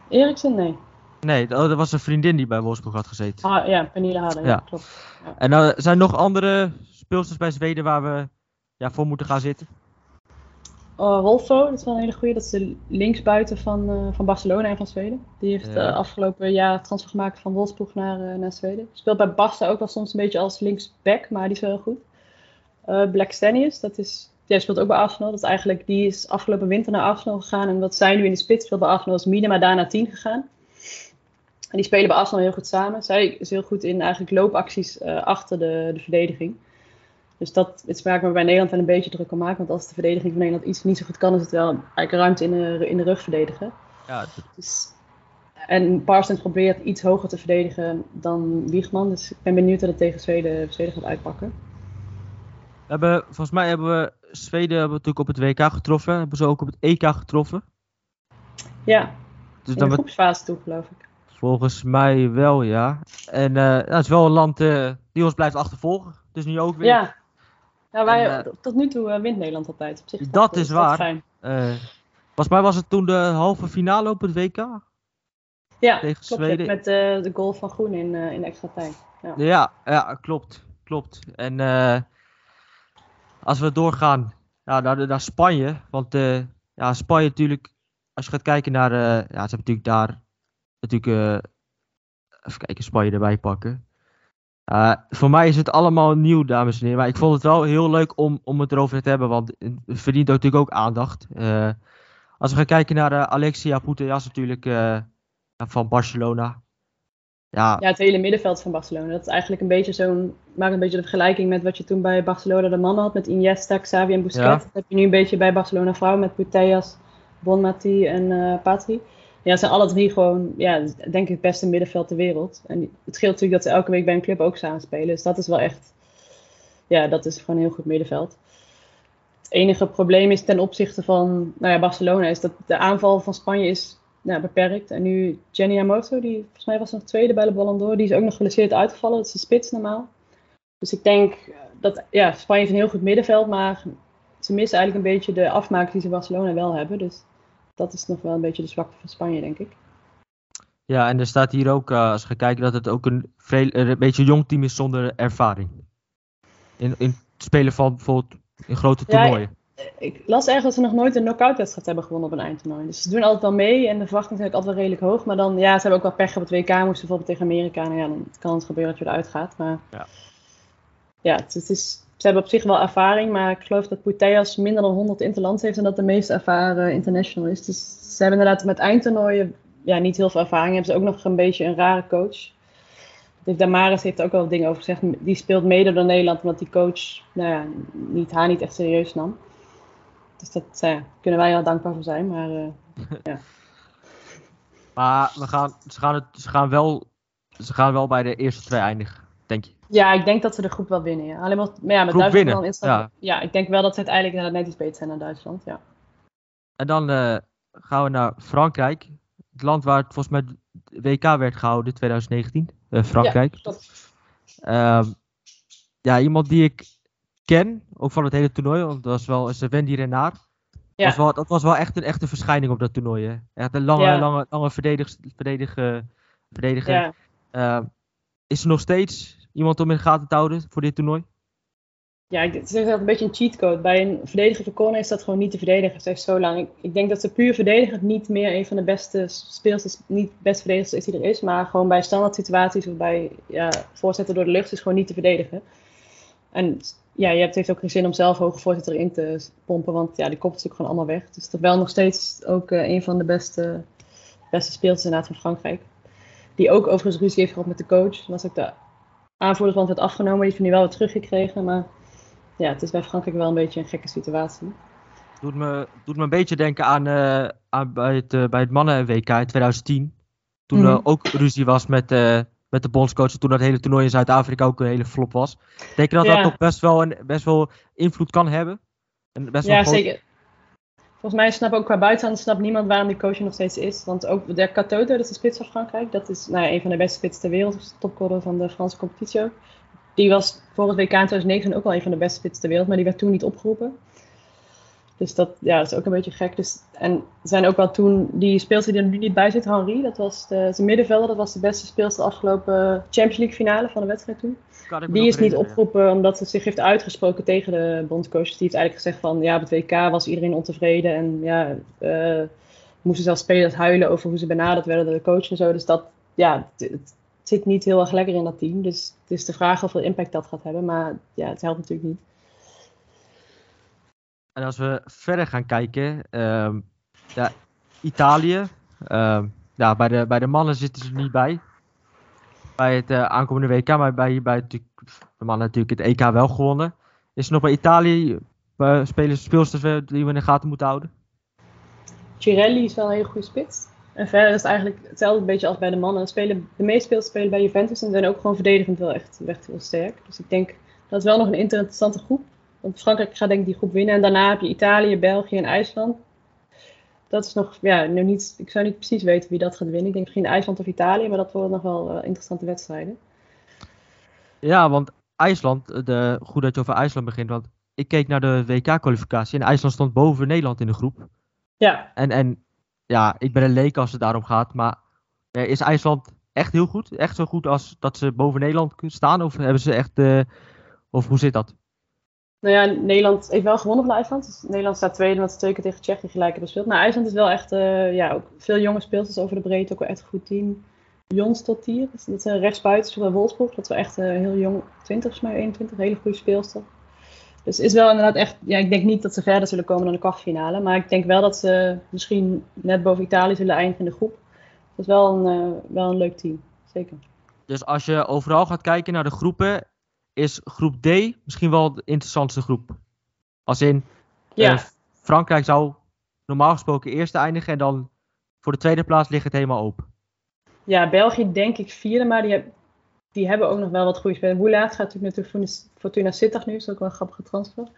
Eriksson, nee. Nee, oh, dat was een vriendin die bij Wolfsburg had gezeten. Ah, ja, Pernille Harder, ja. klopt. Ja. En uh, zijn nog andere speelsters bij Zweden waar we ja, voor moeten gaan zitten? Uh, Rolfo, dat is wel een hele goede. Dat is de linksbuiten van, uh, van Barcelona en van Zweden. Die heeft ja. afgelopen jaar transfer gemaakt van Wolfsburg naar, naar Zweden. Speelt bij Barca ook wel soms een beetje als linksback, maar die is wel heel goed. Black Stanius, dat is, die speelt ook bij Arsenal. Dat is eigenlijk, die is afgelopen winter naar Arsenal gegaan. En wat zij nu in de spits speelt bij Arsenal is Miedema daar naar 10 gegaan. En die spelen bij Arsenal heel goed samen. Zij is heel goed in eigenlijk loopacties achter de, de verdediging. Dus dat is waar ik me bij Nederland wel een beetje druk om maak. Want als de verdediging van Nederland iets niet zo goed kan, is het wel eigenlijk ruimte in de, in de rug verdedigen. Ja, dat... dus, En Parsons probeert iets hoger te verdedigen dan Wiegman. Dus ik ben benieuwd dat het tegen Zweden, Zweden gaat uitpakken. We hebben, volgens mij hebben we Zweden hebben we natuurlijk op het WK getroffen. Hebben ze ook op het EK getroffen. Ja, Dus in dan de groepsfase toe geloof ik. volgens mij wel, ja. En ja, het is wel een land eh, die ons blijft achtervolgen. Dus nu ook weer. Ja. Nou, wij, En, eh, tot nu toe eh, wint Nederland altijd. Op zich Dat is waar. fijn. Eh, volgens mij was het toen de halve finale op het WK. Ja, Tegen klopt. Zweden. Met eh, de goal van Groen in, eh, in extra tijd. Ja. Ja, ja klopt. klopt. En eh, als we doorgaan ja, naar, naar Spanje. Want eh, ja, Spanje natuurlijk, als je gaat kijken naar... eh, ja, ze hebben natuurlijk daar... Natuurlijk, eh, even kijken, Spanje erbij pakken. Eh, voor mij is het allemaal nieuw, dames en heren. Maar ik vond het wel heel leuk om, om het erover te hebben. Want het verdient natuurlijk ook aandacht. Eh, als we gaan kijken naar eh, Alexia Putellas natuurlijk van Barcelona. Ja, ja, het hele middenveld van Barcelona. Dat is eigenlijk een beetje zo'n... Maak een beetje de vergelijking met wat je toen bij Barcelona de mannen had. Met Iniesta, Xavi en Busquets. Ja. Dat heb je nu een beetje bij Barcelona vrouwen. Met Putellas, Bonmati en Patri. Ja, zijn alle drie gewoon, ja, denk ik het beste middenveld ter wereld. En het scheelt natuurlijk dat ze elke week bij een club ook samen spelen. Dus dat is wel echt, ja, dat is gewoon een heel goed middenveld. Het enige probleem is ten opzichte van nou ja, Barcelona, is dat de aanval van Spanje is nou, beperkt. En nu Jenny Amoto, die volgens mij was nog tweede bij de Ballon d'Or, die is ook nog geblesseerd uitgevallen. Dat is de spits normaal. Dus ik denk dat, ja, Spanje heeft een heel goed middenveld, maar ze missen eigenlijk een beetje de afmaak die ze Barcelona wel hebben. Dus dat is nog wel een beetje de zwakte van Spanje, denk ik. Ja, en er staat hier ook, eh, als we kijken, dat het ook een, veel, een beetje jong team is zonder ervaring. In, in het spelen van bijvoorbeeld in grote Ja, toernooien. Ik las ergens dat ze nog nooit een knock-out wedstrijd hebben gewonnen op een eindtoernooi. Dus ze doen altijd wel mee en de verwachting is eigenlijk altijd wel redelijk hoog. Maar dan, ja, ze hebben ook wel pech op het WK, moesten bijvoorbeeld tegen Amerika. Nou ja, dan kan het gebeuren dat je eruit gaat. Maar Ja. ja, het, het is, ze hebben op zich wel ervaring, maar ik geloof dat Putellas minder dan 100 interlands heeft en dat de meest ervaren international is. Dus ze hebben inderdaad met eindtoernooien ja, niet heel veel ervaring. Hebben ze ook nog een beetje een rare coach. Dus Damaris heeft er ook wel dingen over gezegd. Die speelt mede door Nederland, omdat die coach nou ja, niet, haar niet echt serieus nam. Dus dat ja, kunnen wij wel dankbaar voor zijn. Maar eh, Maar we gaan, ze, gaan het, ze, gaan wel, ze gaan wel bij de eerste twee eindigen, denk je. Ja, ik denk dat ze de groep wel winnen. Ja. Alleen maar, maar ja, met Groep Duitsland winnen, een instap- ja. ja, ik denk wel dat ze uiteindelijk net iets beter zijn dan Duitsland. Ja. En dan eh, gaan we naar Frankrijk. Het land waar het volgens mij WK werd gehouden, 2019. eh, Frankrijk. Ja. Ehm, ja, iemand die ik ken, ook van het hele toernooi, want dat was wel is Wendy Renard. Ja. Was wel, dat was wel echt een echte verschijning op dat toernooi. Hè? Echt een lange, Ja. lange, lange verdedig, verdedig, verdediger. Ja. Ehm, is nog steeds iemand om in de gaten te houden voor dit toernooi? Ja, ik- is echt een beetje een cheatcode. Bij een verdediger van corner is dat gewoon niet te verdedigen. Ze heeft zo lang. Ik, denk dat ze puur verdedigend niet meer een van de beste speelsters, niet best verdedigers is die er is. Maar gewoon bij standaard situaties of bij ja, voorzetten door de lucht is gewoon niet te verdedigen. En ja, je hebt, heeft ook geen zin om zelf hoge voorzetten erin te pompen. Want ja, die komt natuurlijk gewoon allemaal weg. Dus dat wel nog steeds ook eh, een van de beste, beste speelsters inderdaad van Frankrijk. Die ook overigens ruzie heeft gehad met de coach. Dan was ook de aanvoerdersband werd afgenomen. Die heeft hij nu wel weer teruggekregen. Maar ja, het is bij Frankrijk wel een beetje een gekke situatie. Doet me, doet me een beetje denken aan, eh, aan bij het, eh, bij het mannen-WK in 2010. Toen er Mhm. ook ruzie was met, eh, met de bondscoach. Toen dat hele toernooi in Zuid-Afrika ook een hele flop was. Denk je dat Ja. dat toch best wel, een, best wel invloed kan hebben? En best wel Ja, zeker. Volgens mij snap ook qua buitenland snapt niemand waarom die coach nog steeds is. Want ook de Catoto, dat is de spits van Frankrijk. Dat is nou een van de beste spitsen ter wereld. Topscorer van de Franse competitie. Die was voor het WK in 2009 ook wel een van de beste spitsen ter wereld. Maar die werd toen niet opgeroepen. Dus dat, ja, is ook een beetje gek. Dus, en zijn ook wel toen die speelster die er nu niet bij zit, Henri. Dat was de, zijn middenvelder. Dat was de beste speelster de afgelopen Champions League finale van de wedstrijd toen. Kan ik me Die is niet opgeroepen omdat ze zich heeft uitgesproken tegen de bondscoach. Die heeft eigenlijk gezegd van ja, op het WK was iedereen ontevreden. En ja, eh, moesten zelfs spelers huilen over hoe ze benaderd werden door de coach en zo. Dus dat, ja, het, het zit niet heel erg lekker in dat team. Dus het is de vraag hoeveel impact dat gaat hebben. Maar ja, het helpt natuurlijk niet. En als we verder gaan kijken, ehm, ja, Italië. ehm, ja, bij, de, bij de mannen zitten ze er niet bij. Bij het eh, aankomende WK, maar bij, bij de mannen natuurlijk het EK wel gewonnen. Is er nog bij Italië eh, spelers, eh, die we in de gaten moeten houden? Girelli is wel een hele goede spits. En verder is het eigenlijk hetzelfde beetje als bij de mannen. Spelen, de meeste spelers spelen bij Juventus en zijn ook gewoon verdedigend wel echt, echt heel sterk. Dus ik denk dat is wel nog een interessante groep. Want Frankrijk gaat denk ik die groep winnen. En daarna heb je Italië, België en IJsland. Dat is nog, ja, nu niet, ik zou niet precies weten wie dat gaat winnen. Ik denk misschien IJsland of Italië, maar dat worden nog wel uh, interessante wedstrijden. Ja, want IJsland, de, goed dat je over IJsland begint, want ik keek naar de WK-kwalificatie en IJsland stond boven Nederland in de groep. Ja. En, en ja, ik ben een leek als het daarom gaat, maar eh, is IJsland echt heel goed? Echt zo goed als dat ze boven Nederland staan? Of hebben ze echt, uh, of hoe zit dat? Nou ja, Nederland heeft wel gewonnen van IJsland. Dus Nederland staat tweede, omdat ze twee tegen Tsjechië gelijk hebben gespeeld. Maar IJsland is wel echt, uh, ja, ook veel jonge speelsters over de breedte. Ook wel echt een goed team. Jons tot hier, dat zijn rechtsbuiten bij Wolfsburg. Dat is wel echt uh, heel jong, 20 volgens mij, 21, hele goede speelster. Dus is wel inderdaad echt, ja, ik denk niet dat ze verder zullen komen dan de kwartfinale. Maar ik denk wel dat ze misschien net boven Italië zullen eindigen in de groep. Dat is wel een, uh, wel een leuk team, zeker. Dus als je overal gaat kijken naar de groepen, is groep D misschien wel de interessantste groep. Als in, ja. uh, Frankrijk zou normaal gesproken eerste eindigen en dan voor de tweede plaats ligt het helemaal open. Ja, België denk ik vierde, maar die, die hebben ook nog wel wat goede spelers. Woelaat gaat natuurlijk natuurlijk Fortuna Sittard nu, is ook wel een grappige transfer.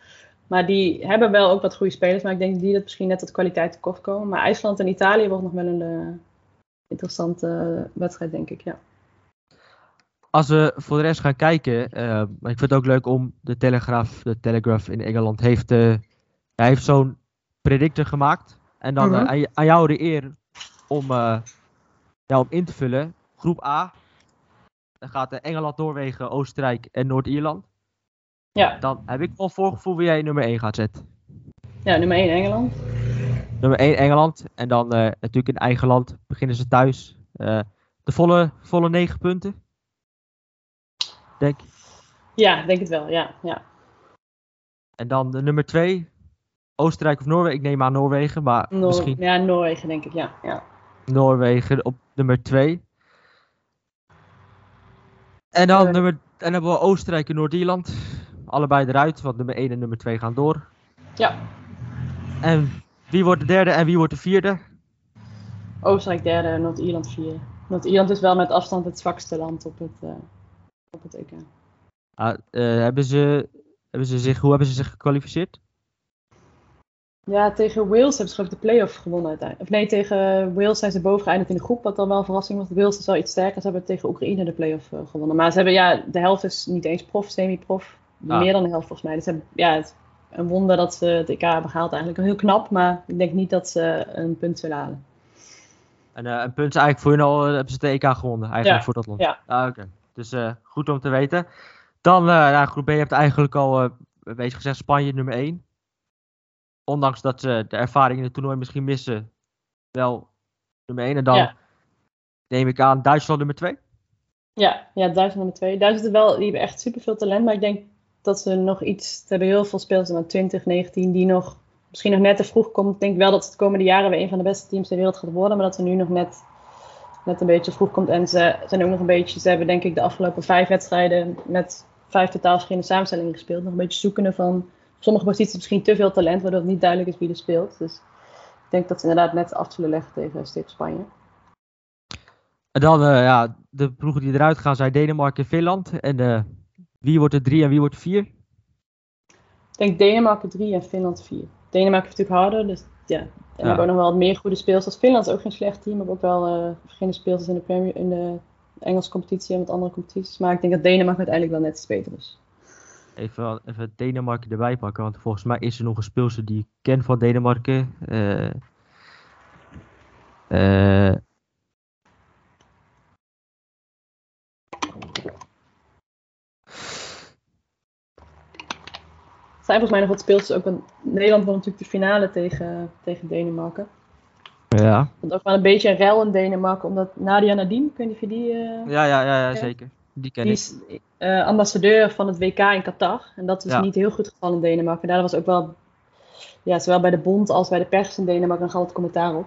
Maar die hebben wel ook wat goede spelers, maar ik denk die dat misschien net tot kwaliteit tekort komen. Maar IJsland en Italië wordt nog wel een uh, interessante wedstrijd, denk ik, ja. Als we voor de rest gaan kijken, uh, ik vind het ook leuk om de Telegraaf, de Telegraph in Engeland, heeft, uh, hij heeft zo'n predictor gemaakt. En dan Mhm. aan, aan jou de eer om, ja, om in te vullen. Groep A, dan gaat Engeland, Noorwegen, Oostenrijk en Noord-Ierland. Ja. Dan heb ik wel voorgevoel wie jij nummer 1 gaat zetten. Ja, nummer 1 Engeland. Nummer 1 Engeland. En dan uh, natuurlijk in eigen land beginnen ze thuis. Uh, de volle, volle 9 punten. Denk Ja, denk het wel. Ja, ja. En dan de nummer 2. Oostenrijk of Noorwegen. Ik neem aan Noorwegen, maar Noor misschien Ja, Noorwegen denk ik, ja. ja. Noorwegen op nummer 2. En dan Uh, nummer, en hebben we Oostenrijk en Noord-Ierland. Allebei eruit, want nummer 1 en nummer 2 gaan door. Ja. En wie wordt de derde en wie wordt de vierde? Oostenrijk derde, Noord-Ierland vierde. Noord-Ierland is wel met afstand het zwakste land op het, uh, op het EK. Ah, uh, hebben, ze, hebben ze zich, hoe hebben ze zich gekwalificeerd? Ja, tegen Wales hebben ze ook de play-off gewonnen uiteindelijk. Of nee, tegen Wales zijn ze boven geëindigd in de groep, wat dan wel een verrassing was. Wales is wel iets sterker, ze hebben tegen Oekraïne de play-off uh, gewonnen. Maar ze hebben, ja, de helft is niet eens prof, semi-prof. Ah. Meer dan de helft volgens mij. Dus hebben, ja, het, een wonder dat ze het EK hebben gehaald eigenlijk. Heel knap, maar ik denk niet dat ze een punt zullen halen. En uh, een punt is eigenlijk voor hun al, hebben ze de EK gewonnen, eigenlijk Ja, voor dat land. ja. Ah, Oké, dus uh, goed om te weten. Dan, nou, groep B, je hebt eigenlijk al beetje gezegd, Spanje nummer 1. Ondanks dat ze de ervaring in het toernooi misschien missen, wel nummer 1. En dan Ja. neem ik aan Duitsland nummer 2. Ja, ja, Duitsland nummer 2. Duitsland wel, die hebben echt superveel talent, maar ik denk dat ze nog iets, ze hebben heel veel spelers van 20, 19, die nog misschien nog net te vroeg komt. Ik denk wel dat het de komende jaren weer een van de beste teams ter wereld gaat worden, maar dat ze nu nog net, net een beetje vroeg komt. En ze zijn ook nog een beetje, ze hebben denk ik de afgelopen vijf wedstrijden met vijf totaal verschillende samenstellingen gespeeld. Nog een beetje zoekende van, sommige posities misschien te veel talent, waardoor het niet duidelijk is wie er speelt. Dus ik denk dat ze inderdaad net af zullen leggen tegen Stip Spanje. En dan, uh, ja, de ploegen die eruit gaan zijn Denemarken en Finland. En uh, wie wordt er 3 en wie wordt er 4? Ik denk Denemarken 3 en Finland 4. Denemarken is natuurlijk harder, dus ja. En ja. hebben ook nog wel wat meer goede speelsters. Finland is ook geen slecht team, hebben ook wel uh, verschillende speelsters in de, Premier, in de Engelse competitie en wat andere competities. Maar ik denk dat Denemarken uiteindelijk wel net iets beter is. Even, even Denemarken erbij pakken, want volgens mij is er nog een speelster die ik ken van Denemarken. Uh, uh, zijn volgens mij nog wat speelsters. Ook een, Nederland won natuurlijk de finale tegen, tegen Denemarken. Ja. Want ook wel een beetje een rel in Denemarken, omdat Nadia niet of je die... Uh, ja, ja, ja, ja, zeker. Die ken die is uh, ambassadeur van het WK in Qatar. En dat is Ja. niet heel goed gevallen in Denemarken. Daar was ook wel, ja, zowel bij de bond als bij de pers in Denemarken nog altijd commentaar op.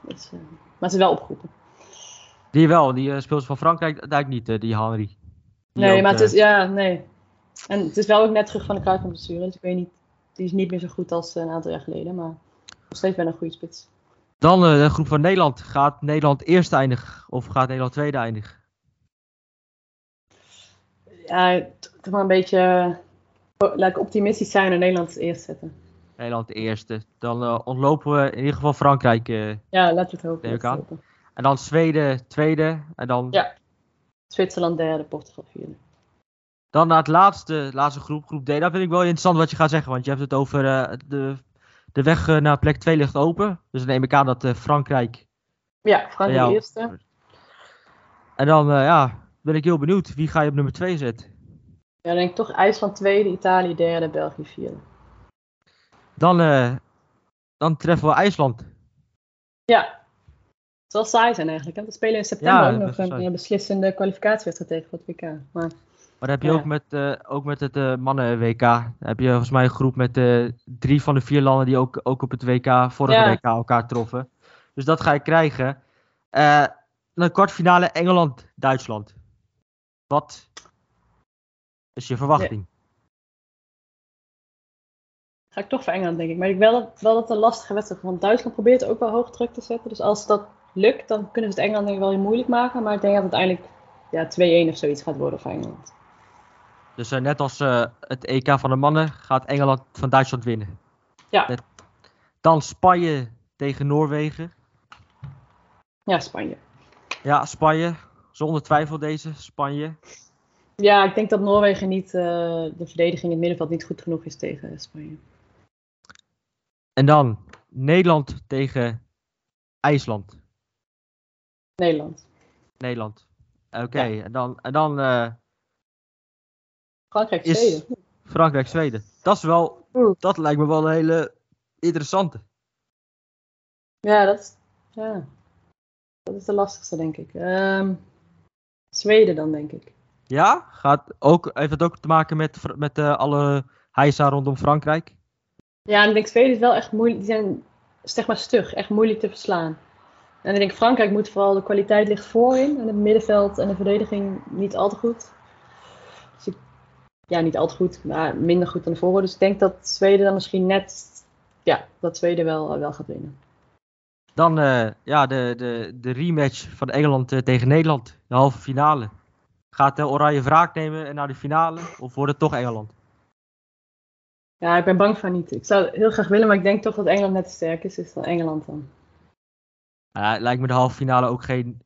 Dus, uh, maar ze is wel opgeroepen. Die wel, die uh, speelt van Frankrijk eigenlijk niet, uh, die Henry. Die Nee, ook, maar het eh, is, ja, nee. En het is wel ook net terug van de kruisblessure. Dus ik weet niet, die is niet meer zo goed als een aantal jaar geleden. Maar nog steeds wel een goede spits. Dan eh, de groep van Nederland. Gaat Nederland eerst eindigen of gaat Nederland tweede eindigen? Ja, toch maar een beetje. eh, Laat ik optimistisch zijn en Nederland eerst zetten. Nederland eerste. Dan eh, ontlopen we in ieder geval Frankrijk. eh, Ja, laten we het hopen. Neem ik laten we het hopen. en dan Zweden tweede. En dan, Ja. Zwitserland derde, Portugal vierde. Dan naar het laatste, laatste groep, groep D. Daar vind ik wel interessant wat je gaat zeggen. Want je hebt het over eh, de, de weg eh, naar plek 2 ligt open. Dus dan neem ik aan dat eh, Frankrijk. Ja, Frankrijk jou. eerste. En dan ja, ben ik heel benieuwd. Wie ga je op nummer 2 zetten? Ja, dan denk ik toch IJsland tweede, Italië derde, België vierde. Dan, dan treffen we IJsland. Ja. Het zal saai zijn eigenlijk. hè? We spelen in september Ja, ook nog een eh, beslissende kwalificatiewedstrijd tegen het WK. Maar Maar dan heb je Ja. ook met, eh, ook met het eh, mannen-WK. Dan heb je volgens mij een groep met eh, drie van de vier landen die ook, ook op het WK, vorige Ja. WK elkaar troffen. Dus dat ga je krijgen. Dan kwartfinale Engeland-Duitsland. Wat is je verwachting? ga ik toch voor Engeland, denk ik. Maar ik wel dat, wel dat het een lastige wedstrijd. Want Duitsland probeert ook wel hoog druk te zetten. Dus als dat lukt, dan kunnen ze het Engeland denk ik wel heel moeilijk maken. Maar ik denk dat het uiteindelijk ja, 2-1 of zoiets gaat worden voor Engeland. Dus eh, net als eh, het EK van de mannen gaat Engeland van Duitsland winnen. Ja. Dan Spanje tegen Noorwegen. Ja, Spanje. Ja, Spanje. Zonder twijfel deze, Spanje. Ja, ik denk dat Noorwegen niet, eh, de verdediging in het middenveld niet goed genoeg is tegen Spanje. En dan Nederland tegen IJsland. Nederland. Nederland. Oké, en dan, en dan Frankrijk, Zweden. Frankrijk, Zweden. Dat is wel, Oeh. dat lijkt me wel een hele interessante. Ja, dat is, ja, dat is de lastigste, denk ik. Ehm, Zweden dan, denk ik. Ja, gaat ook, heeft het ook te maken met, met eh, alle heisa rondom Frankrijk? Ja, en ik denk Zweden is wel echt moeilijk. Die zijn zeg maar stug, echt moeilijk te verslaan. En ik denk Frankrijk moet vooral de kwaliteit ligt voorin. En het middenveld en de verdediging niet al te goed. Ja, niet al te goed, maar minder goed dan voren. Dus ik denk dat Zweden dan misschien net, ja, dat Zweden wel, wel gaat winnen. Dan eh, ja, de, de, de rematch van Engeland eh, tegen Nederland, de halve finale. Gaat de Oranje wraak nemen en naar de finale? Of wordt het toch Engeland? Ja, ik ben bang van niet. Ik zou het heel graag willen, maar ik denk toch dat Engeland net te sterk is. Dus dan Engeland dan. Ja, lijkt me de halve finale ook geen.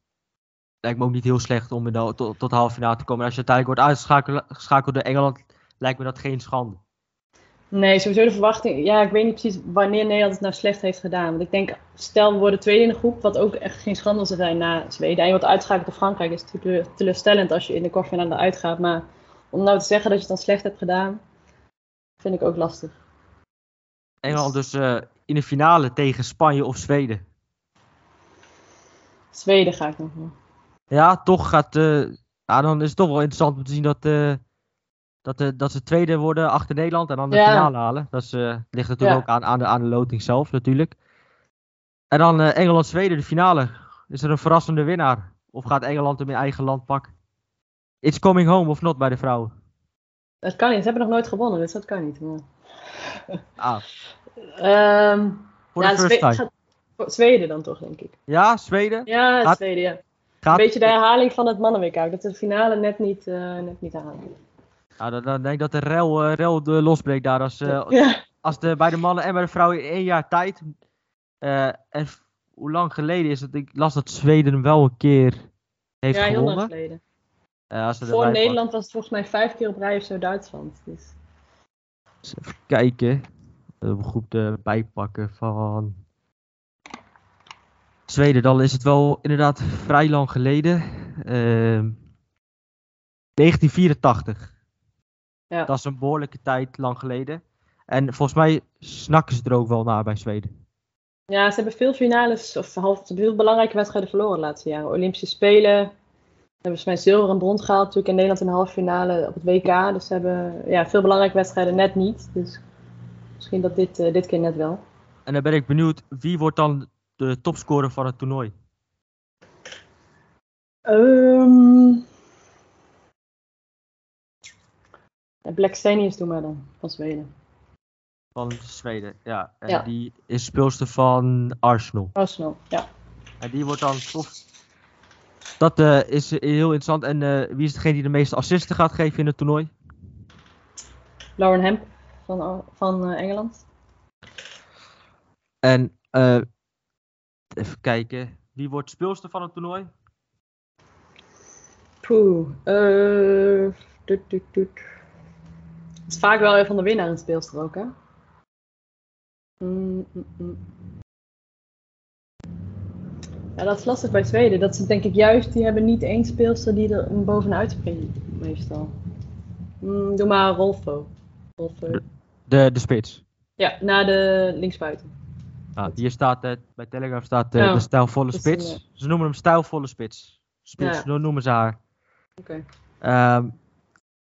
Lijkt me ook niet heel slecht om in de, tot, tot de halve finale te komen. En als je uiteindelijk wordt uitgeschakeld geschakeld door Engeland, lijkt me dat geen schande. Nee, sowieso de verwachting. Ja, ik weet niet precies wanneer Nederland het nou slecht heeft gedaan. Want ik denk, stel we worden tweede in de groep, wat ook echt geen schande zou zijn na Zweden. En je wordt uitgeschakeld door Frankrijk, is natuurlijk teleur- teleurstellend als je in de kwartfinale uitgaat. Maar om nou te zeggen dat je het dan slecht hebt gedaan, vind ik ook lastig. Engeland dus eh, in de finale tegen Spanje of Zweden. Zweden ga ik nog wel. Ja, toch gaat. eh, ja, dan is het toch wel interessant om te zien dat, eh, dat, eh, dat ze tweede worden achter Nederland en dan de Ja. finale halen. Dat is, ligt natuurlijk Ja. ook aan, aan, de, aan de loting zelf, natuurlijk. En dan Engeland-Zweden, de finale. Is er een verrassende winnaar? Of gaat Engeland hem in eigen land pakken? It's coming home of not bij de vrouwen? Dat kan niet, ze hebben nog nooit gewonnen, dus dat kan niet. Maar... Ah, Ehm, voor ja, de first Zwe- time. gaat- voor Zweden dan toch, denk ik. Ja, Zweden? Ja, Gaat- Zweden, ja. Een beetje de herhaling van het mannen-WK. Dat de finale net niet, eh, net niet halen. Nou, dan, dan denk ik dat de rel, eh, rel de losbreekt daar. Als, eh, ja. als de, bij de mannen en bij de vrouwen in één jaar tijd. en hoe lang geleden is het? Ik las dat Zweden hem wel een keer heeft ja, heel lang gewonnen. geleden. Als Voor Nederland was het volgens mij vijf keer op rij of zo Duitsland. Dus. Even kijken. Uh, goed erbij pakken van. Zweden, dan is het wel inderdaad vrij lang geleden. Ehm 1984. Ja. Dat is een behoorlijke tijd lang geleden. En volgens mij snakken ze er ook wel naar bij Zweden. Ja, ze hebben veel finales, of half, ze veel belangrijke wedstrijden verloren de laatste jaren. Olympische Spelen. Ze hebben volgens mij zilver en brons gehaald natuurlijk in Nederland in de halve finale op het WK. Dus ze hebben ja, veel belangrijke wedstrijden net niet. Dus misschien dat dit, eh, dit keer net wel. En dan ben ik benieuwd, wie wordt dan de topscorer van het toernooi? Ehm Black Stenius doe maar dan, van Zweden. Van Zweden, ja. En Ja. die is speelster van Arsenal. Arsenal, ja. En die wordt dan. Dat eh, is eh, heel interessant. En eh, wie is degene die de meeste assisten gaat geven in het toernooi? Lauren Hemp van, van eh, Engeland. En eh, even kijken. Wie wordt speelster van het toernooi? Poeh. eh, doet, doet, doet. Het is vaak wel van de winnaar een speelster ook, hè? Mm, mm, mm. Ja, dat is lastig bij Zweden. Dat ze denk ik juist, die hebben niet één speelster die er bovenuit springt, meestal. Doe maar Rolfo. Rolfo. De, de spits. Ja, naar de linksbuiten. Nou, hier staat, eh, bij Telegraph staat eh, Ja, de stijlvolle spits. een, Ze noemen hem stijlvolle spits. Spits, Ja. noemen ze haar. Oké. Ehm,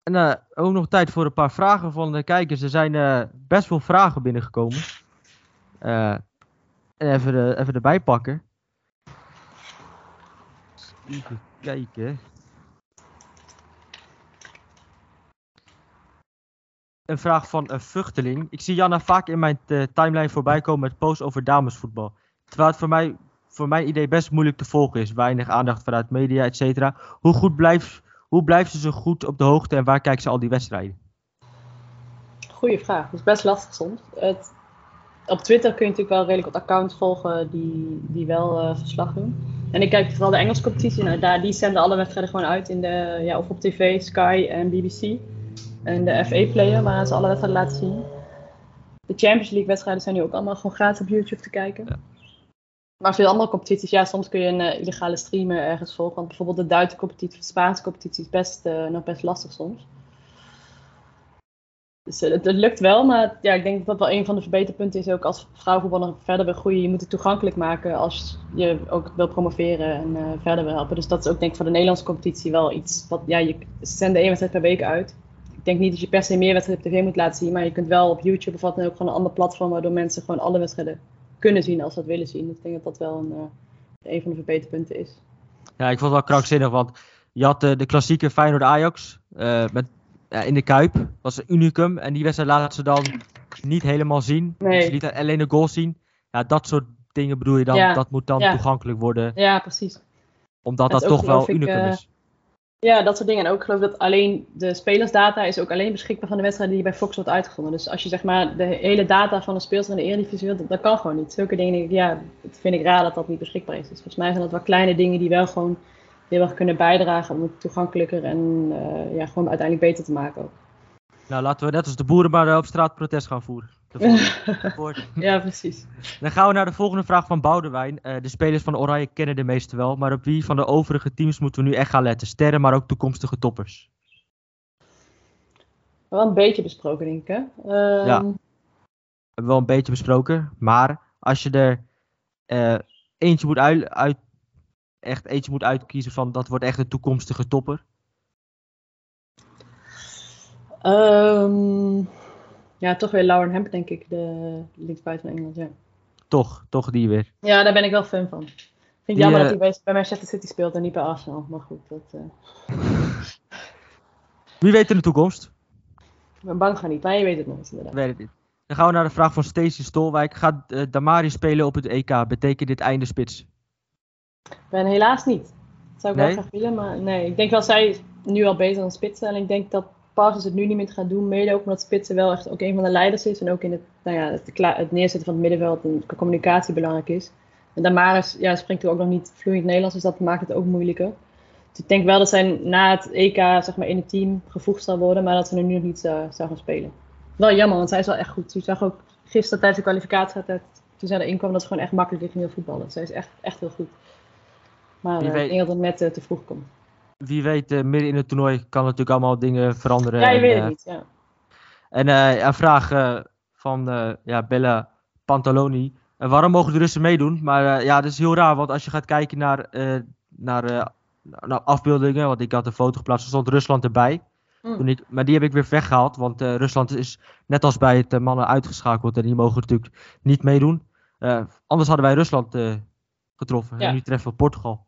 en eh, ook nog tijd voor een paar vragen van de kijkers. Er zijn eh, best veel vragen binnengekomen. Eh, en even, even erbij pakken. Even kijken. Een vraag van een vluchteling. Ik zie Janna vaak in mijn eh, timeline voorbij komen met posts over damesvoetbal. Terwijl het voor, mij, voor mijn idee best moeilijk te volgen is. Weinig aandacht vanuit media, et cetera. Hoe goed blijft, hoe blijft ze zo goed op de hoogte en waar kijkt ze al die wedstrijden? Goeie vraag. Dat is best lastig soms. Het, op Twitter kun je natuurlijk wel redelijk wat accounts volgen die, die wel eh, verslag doen. En ik kijk vooral de Engelse competitie. Nou, daar, die zenden alle wedstrijden gewoon uit in de, ja, of op tv, Sky en BBC. En de FA-player, waar ze alle wedstrijden laten zien. De Champions League wedstrijden zijn nu ook allemaal gewoon gratis op YouTube te kijken. Ja. Maar veel andere competities, ja, soms kun je een eh, illegale streamer ergens volgen. Want bijvoorbeeld de Duitse competitie of de Spaanse competitie is best, eh, nog best lastig soms. Dus eh, het, het lukt wel, maar ja, ik denk dat dat wel een van de verbeterpunten is. Ook als vrouwenvoetballer verder wil groeien. Je moet het toegankelijk maken als je ook wil promoveren en verder wil helpen. Dus dat is ook denk ik voor de Nederlandse competitie wel iets. Wat, ja, je ze zenden één wedstrijd per week uit. Ik denk niet dat je per se meer wedstrijden op tv moet laten zien. Maar je kunt wel op YouTube of wat dan ook gewoon een ander platform. Waardoor mensen gewoon alle wedstrijden kunnen zien als ze dat willen zien. Dus ik denk dat dat wel een, eh, een van de verbeterpunten is. Ja, ik vond het wel krankzinnig, want je had eh, de klassieke Feyenoord-Ajax eh, met, in de Kuip. Dat was een unicum. En die wedstrijd laten ze dan niet helemaal zien. Nee. Ze lieten alleen de goal zien. Ja, dat soort dingen bedoel je dan. Ja, Dat moet dan ja. toegankelijk worden. Ja, precies. Omdat dat toch wel ik, unicum is. Ja, dat soort dingen. En ook geloof dat alleen de spelersdata is ook alleen beschikbaar van de wedstrijden die bij Fox wordt uitgezonden. Dus als je zeg maar de hele data van een speelster in de Eredivisie wilt, dat, kan gewoon niet. Zulke dingen, ja, dat vind ik raar dat dat niet beschikbaar is. Dus volgens mij zijn dat wel kleine dingen die wel gewoon heel erg kunnen bijdragen om het toegankelijker en eh, ja, gewoon uiteindelijk beter te maken ook. Nou, laten we net als de boeren maar op straat protest gaan voeren. De Ja, precies. Dan gaan we naar de volgende vraag van Boudewijn. Eh, de spelers van Oranje kennen de meeste wel. Maar op wie van de overige teams moeten we nu echt gaan letten? Sterren, maar ook toekomstige toppers. Wel een beetje besproken, denk ik. Hè? Ehm, Ja. hebben we wel een beetje besproken. Maar als je er eh, eentje moet uit, uit, echt eentje moet uitkiezen van dat wordt echt een toekomstige topper. ehm, ja, toch weer Lauren Hemp, denk ik, de linksbuiten van Engeland. Ja. Toch, toch die weer. Ja, daar ben ik wel fan van. Ik vind het jammer eh, dat hij bij, bij Manchester City speelt en niet bij Arsenal. Maar goed, dat, eh, Wie weet in de toekomst? ik ben bang van niet. Maar je weet het nooit, inderdaad. Weet het niet. Dan gaan we naar de vraag van Stacey Stolwijk. Gaat eh, Damari spelen op het EK? Betekent dit einde spits? Ben helaas niet. Dat zou ik Nee? wel graag willen, maar nee. Ik denk wel, zij is nu al bezig aan spitsen. En ik denk dat Parsons het nu niet meer gaat doen. Mede ook omdat spitsen wel echt ook een van de leiders is. En ook in het, nou ja, het, neerzetten van het middenveld en communicatie belangrijk is. En Damaris ja, spreekt er ook nog niet vloeiend Nederlands, dus dat maakt het ook moeilijker. Dus ik denk wel dat zij na het EK zeg maar, in het team gevoegd zal worden, maar dat ze er nu nog niet zou, zou gaan spelen. Wel jammer, want zij is wel echt goed. Je zag ook gisteren tijdens de kwalificatie, toen zij erin kwam, dat ze gewoon echt makkelijk ging voetballen. Zij is echt, echt heel goed. Maar weet- ik denk dat het net eh, te vroeg komt. Wie weet, eh, midden in het toernooi kan natuurlijk allemaal dingen veranderen. Ja, je en, weet eh, het niet. Ja. En eh, een vraag eh, van eh, ja, Bella Pantaloni. Eh, waarom mogen de Russen meedoen? Maar eh, ja, dat is heel raar, want als je gaat kijken naar, eh, naar, eh, naar afbeeldingen, want ik had een foto geplaatst, er stond Rusland erbij. Hm. Toen ik, maar die heb ik weer weggehaald, want eh, Rusland is net als bij het eh, mannen uitgeschakeld en die mogen natuurlijk niet meedoen. Eh, anders hadden wij Rusland eh, getroffen Ja. en nu treffen we Portugal.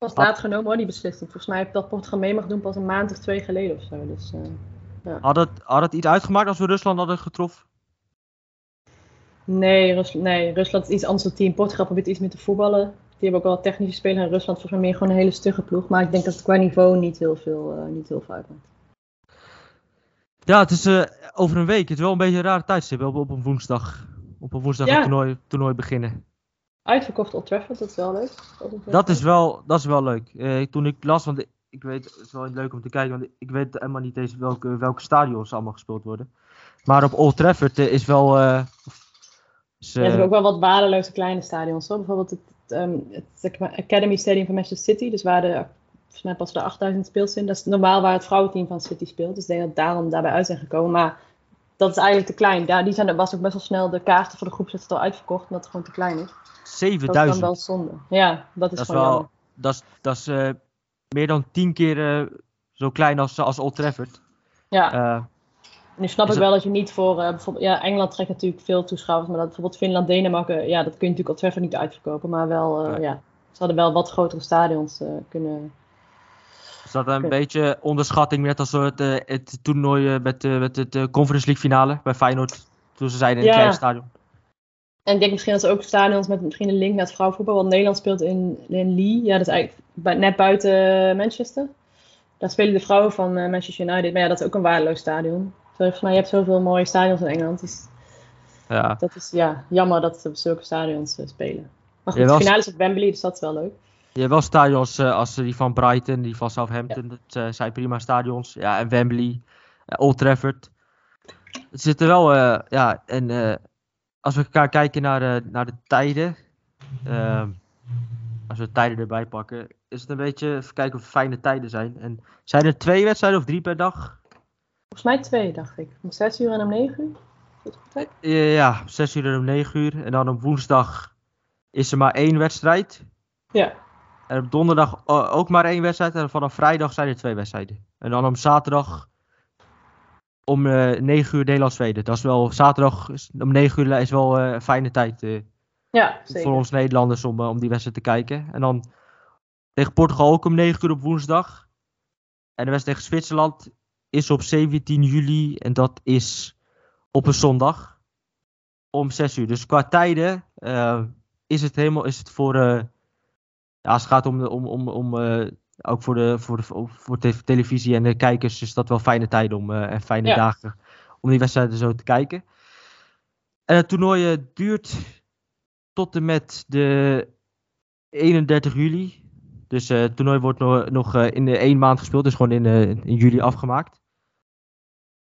Was laat genomen hoor, die beslissing. Volgens mij heb ik dat Portugal mee mag doen pas een maand of twee geleden of zo. Dus, eh, Had het, had het iets uitgemaakt als we Rusland hadden getroffen? Nee, Rus nee, Rusland is iets anders dan team. Portugal probeert iets meer te voetballen. Die hebben ook wel technische spelers. En Rusland volgens mij meer gewoon een hele stugge ploeg. Maar ik denk dat het qua niveau niet heel veel, uh, niet heel veel uitmaakt. Ja, het is uh, over een week. Het is wel een beetje een rare tijdstip op, op een woensdag. Op een woensdag ja. een toernooi, toernooi beginnen. Uitverkocht Old Trafford, dat is wel leuk. Dat is wel, dat is wel leuk. Uh, toen ik las, want ik weet, het is wel leuk om te kijken, want ik weet helemaal niet eens welke, welke stadions allemaal gespeeld worden. Maar op Old Trafford uh, is wel... Uh, is, ja, er zijn ook wel wat waardeloze kleine stadions. Hoor. Bijvoorbeeld het, um, het, Academy Stadium van Manchester City, dus waar de, volgens mij pas de 8000 speelt in. Dat is normaal waar het vrouwenteam van City speelt. Dus ik denk dat daarom daarbij uit zijn gekomen. Maar dat is eigenlijk te klein. Ja, die zijn, was ook best wel snel de kaarten voor de groepswedstrijd al uitverkocht, omdat het gewoon te klein is. 7000? Dat is dan wel zonde. Ja, dat is dat gewoon is wel, Dat is, dat is uh, meer dan tien keer uh, zo klein als, als Old Trafford. Ja. Uh, nu snap ik wel dat je niet voor, bijvoorbeeld, ja, Engeland trekt natuurlijk veel toeschouwers, maar dat bijvoorbeeld Finland, Denemarken, ja, dat kun je natuurlijk Old Trafford niet uitverkopen, maar wel, ja. ja. ze hadden wel wat grotere stadions kunnen is dat een beetje onderschatting, net als het, uh, het toernooi met, uh, met het Conference League finale bij Feyenoord, toen ze zeiden in ja. een klein stadion. En ik denk misschien dat ze ook stadions met misschien een link naar het vrouwenvoetbal, want Nederland speelt in, in Lee, ja, dat is eigenlijk net buiten Manchester. Daar spelen de vrouwen van Manchester United, maar ja, dat is ook een waardeloos stadion. Volgens mij, je hebt zoveel mooie stadions in Engeland, dus ja. dat is ja, jammer dat ze op zulke stadions spelen. Maar goed, de finale is op Wembley, dus dat is wel leuk. Je hebt wel stadions uh, als die van Brighton, die van Southampton. Ja. Dat uh, zijn prima stadions. Ja, en Wembley, uh, Old Trafford. Het zit er wel, ja, en als we kijken naar, naar de tijden. Ehm, als we de tijden erbij pakken, is het een beetje, even kijken of het fijne tijden zijn. En zijn er twee wedstrijden of drie per dag? Volgens mij twee, dacht ik. Om zes uur en om negen uur. Ja, zes uur en om negen uur. En dan op woensdag is er maar één wedstrijd. Ja. En op donderdag ook maar één wedstrijd. En vanaf vrijdag zijn er twee wedstrijden. En dan op zaterdag om uh, eh, 9 uur Nederland-Zweden. Dat is wel, zaterdag om 9 uur is wel uh, een fijne tijd. Ja, zeker. Voor ons Nederlanders om, om die wedstrijd te kijken. En dan tegen Portugal ook om 9 uur op woensdag. En de wedstrijd tegen Zwitserland is op 17 juli. En dat is op een zondag. Om 6 uur. Dus qua tijden is het helemaal is het voor ja, als het gaat om, om, om, om uh, ook voor de, voor, de, voor de televisie en de kijkers is dat wel fijne tijden om, uh, en fijne ja. dagen om die wedstrijden zo te kijken. En het toernooi uh, duurt tot en met de 31 juli. Dus het toernooi wordt nog, nog in de één maand gespeeld, dus gewoon in, in juli afgemaakt.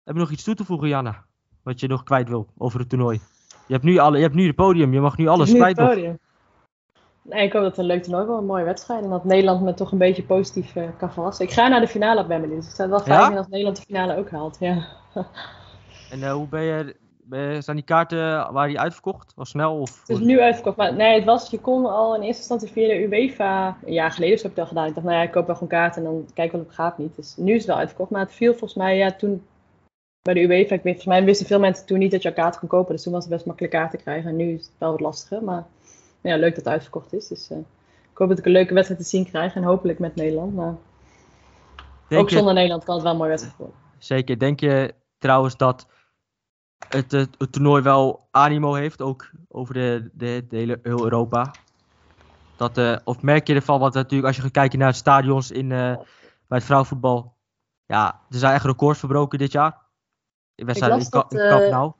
Heb je nog iets toe te voegen, Janna? Wat je nog kwijt wil over het toernooi? Je hebt nu, alle, je hebt nu het podium, je mag nu alles kwijt. Nee, ik hoop dat het een leuk toernooi wordt, een mooie wedstrijd. En dat Nederland me toch een beetje positief uh, kan verrassen. Ik ga naar de finale op Wembley, dus het zou wel fijn zijn als Nederland de finale ook haalt. Ja. En uh, hoe ben je, ben je, zijn die kaarten, waar die uitverkocht? Was snel? Of, het is nu uitverkocht, maar nee, het was, je kon al in eerste instantie via de UEFA, een jaar geleden heb ik dat gedaan. Ik dacht, nou ja, ik koop wel gewoon kaarten en dan kijk wel of het gaat niet. Dus nu is het wel uitverkocht, maar het viel volgens mij, ja, toen bij de UEFA, ik weet, volgens mij wisten veel mensen toen niet dat je kaarten kon kopen. Dus toen was het best makkelijk kaarten krijgen en nu is het wel wat lastiger, maar ja, leuk dat het uitverkocht is. Dus uh, ik hoop dat ik een leuke wedstrijd te zien krijg. En hopelijk met Nederland. Maar Denk ook zonder. Nederland kan het wel een mooie wedstrijd worden. Zeker. Denk je trouwens dat het, het, het, toernooi wel animo heeft, ook over de, de, de hele heel Europa? Dat, uh, of merk je ervan, want natuurlijk als je gaat kijken naar de stadions in, uh, bij het vrouwenvoetbal, ja, er zijn echt records verbroken dit jaar. In wedstrijden in, in Camp Nou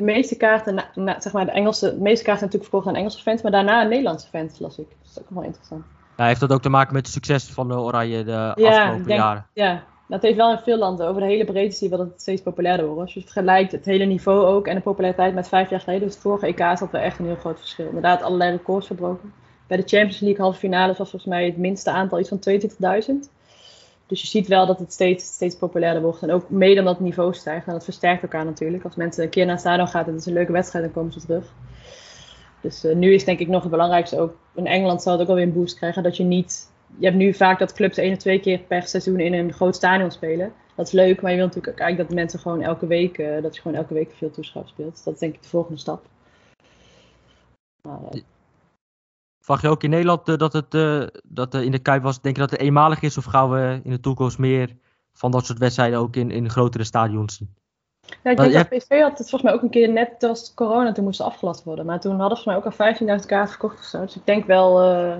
de meeste kaarten, zeg maar de Engelse, de meeste kaarten natuurlijk verkocht aan Engelse fans, maar daarna een Nederlandse fans, las ik. Dat is ook wel interessant. Ja, heeft dat ook te maken met het succes van de Oranje de afgelopen denk, jaren? Ja, dat heeft wel in veel landen, over de hele breedte zie je wel dat het steeds populairder wordt. Als je vergelijkt het hele niveau ook en de populariteit met vijf jaar geleden, dus het vorige EK dat wel echt een heel groot verschil. Inderdaad, allerlei records verbroken. Bij de Champions League halve finales was volgens mij het minste aantal iets van 22.000. Dus je ziet wel dat het steeds, steeds populairder wordt. En ook mede omdat het niveau stijgt. En dat versterkt elkaar natuurlijk. Als mensen een keer naar het stadion gaan en het is een leuke wedstrijd, dan komen ze terug. Dus uh, nu is denk ik nog het belangrijkste ook. In Engeland zal het ook alweer een boost krijgen. Dat je niet. Je hebt nu vaak dat clubs één of twee keer per seizoen in een groot stadion spelen. Dat is leuk, maar je wilt natuurlijk ook eigenlijk dat mensen gewoon elke week. Uh, dat je gewoon elke week veel toeschouwers speelt. Dus dat is denk ik de volgende stap. Maar, uh, Verwacht je ook in Nederland uh, dat het uh, dat, uh, in de Kuip was, denk je dat het eenmalig is? Of gaan we in de toekomst meer van dat soort wedstrijden ook in, in grotere stadions zien? Ja, ik denk dat PSV had het volgens mij ook een keer net als corona, toen moest afgelast worden. Maar toen hadden ze volgens mij ook al 15.000 kaarten verkocht of zo. Dus ik denk wel eh,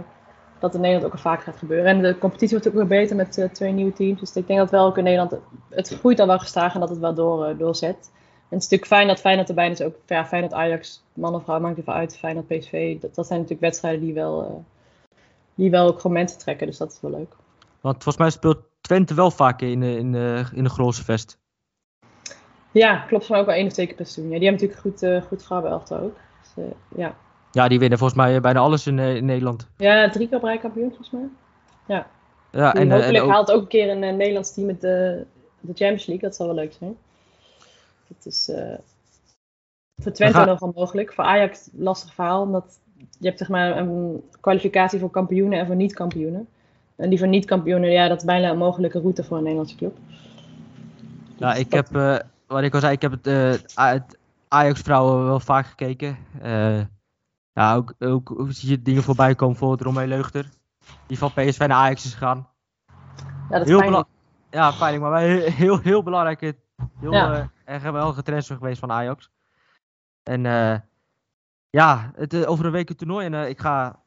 dat in Nederland ook al vaak gaat gebeuren. En de competitie wordt ook weer beter met eh, twee nieuwe teams. Dus ik denk dat wel ook in Nederland, het groeit al wel gestaag en dat het wel door, eh, doorzet. Het is natuurlijk fijn dat Feyenoord erbij is. Ook ja, Feyenoord Ajax, man of vrouw, maakt even uit. Feyenoord PSV, dat, dat zijn natuurlijk wedstrijden die wel, eh, die wel ook gewoon mensen trekken. Dus dat is wel leuk. Want volgens mij speelt Twente wel vaak in, de- in, de- in de Grootse Vest. Ja, klopt mij ook wel één of twee keer per seizoen. Ja, die hebben natuurlijk goed, eh goed vrouwenelftal ook. Dus, eh, ja. Ja, die winnen volgens mij bijna alles in, eh, in Nederland. ja, drie keer op rij kampioen volgens mij. Ja, En, en, eh, en hopelijk ook- haalt ook een keer een eh, Nederlands team met de, de Champions League. Dat zal wel leuk zijn. Dat is eh, voor Twente gaan- nogal mogelijk. Voor Ajax lastig verhaal. Omdat je hebt zeg maar een kwalificatie voor kampioenen en voor niet-kampioenen. En die voor niet-kampioenen, ja, dat is bijna een mogelijke route voor een Nederlandse club. Ja, Dus ik heb, eh, wat ik al zei, ik heb het, eh, het Ajax-vrouwen wel vaak gekeken. Eh, ja, ook, ook, ook zie je dingen voorbij komen, bijvoorbeeld Romee Leugter. Die van PSV naar Ajax is gegaan. ja, dat is Heel pijnlijk. bela- ja, pijnlijk, maar wel heel, heel, heel belangrijk. Heel Ja. Eh, erg geweldige transfer geweest van Ajax. En eh, ja, het, eh, over een week een toernooi. En eh, ik ga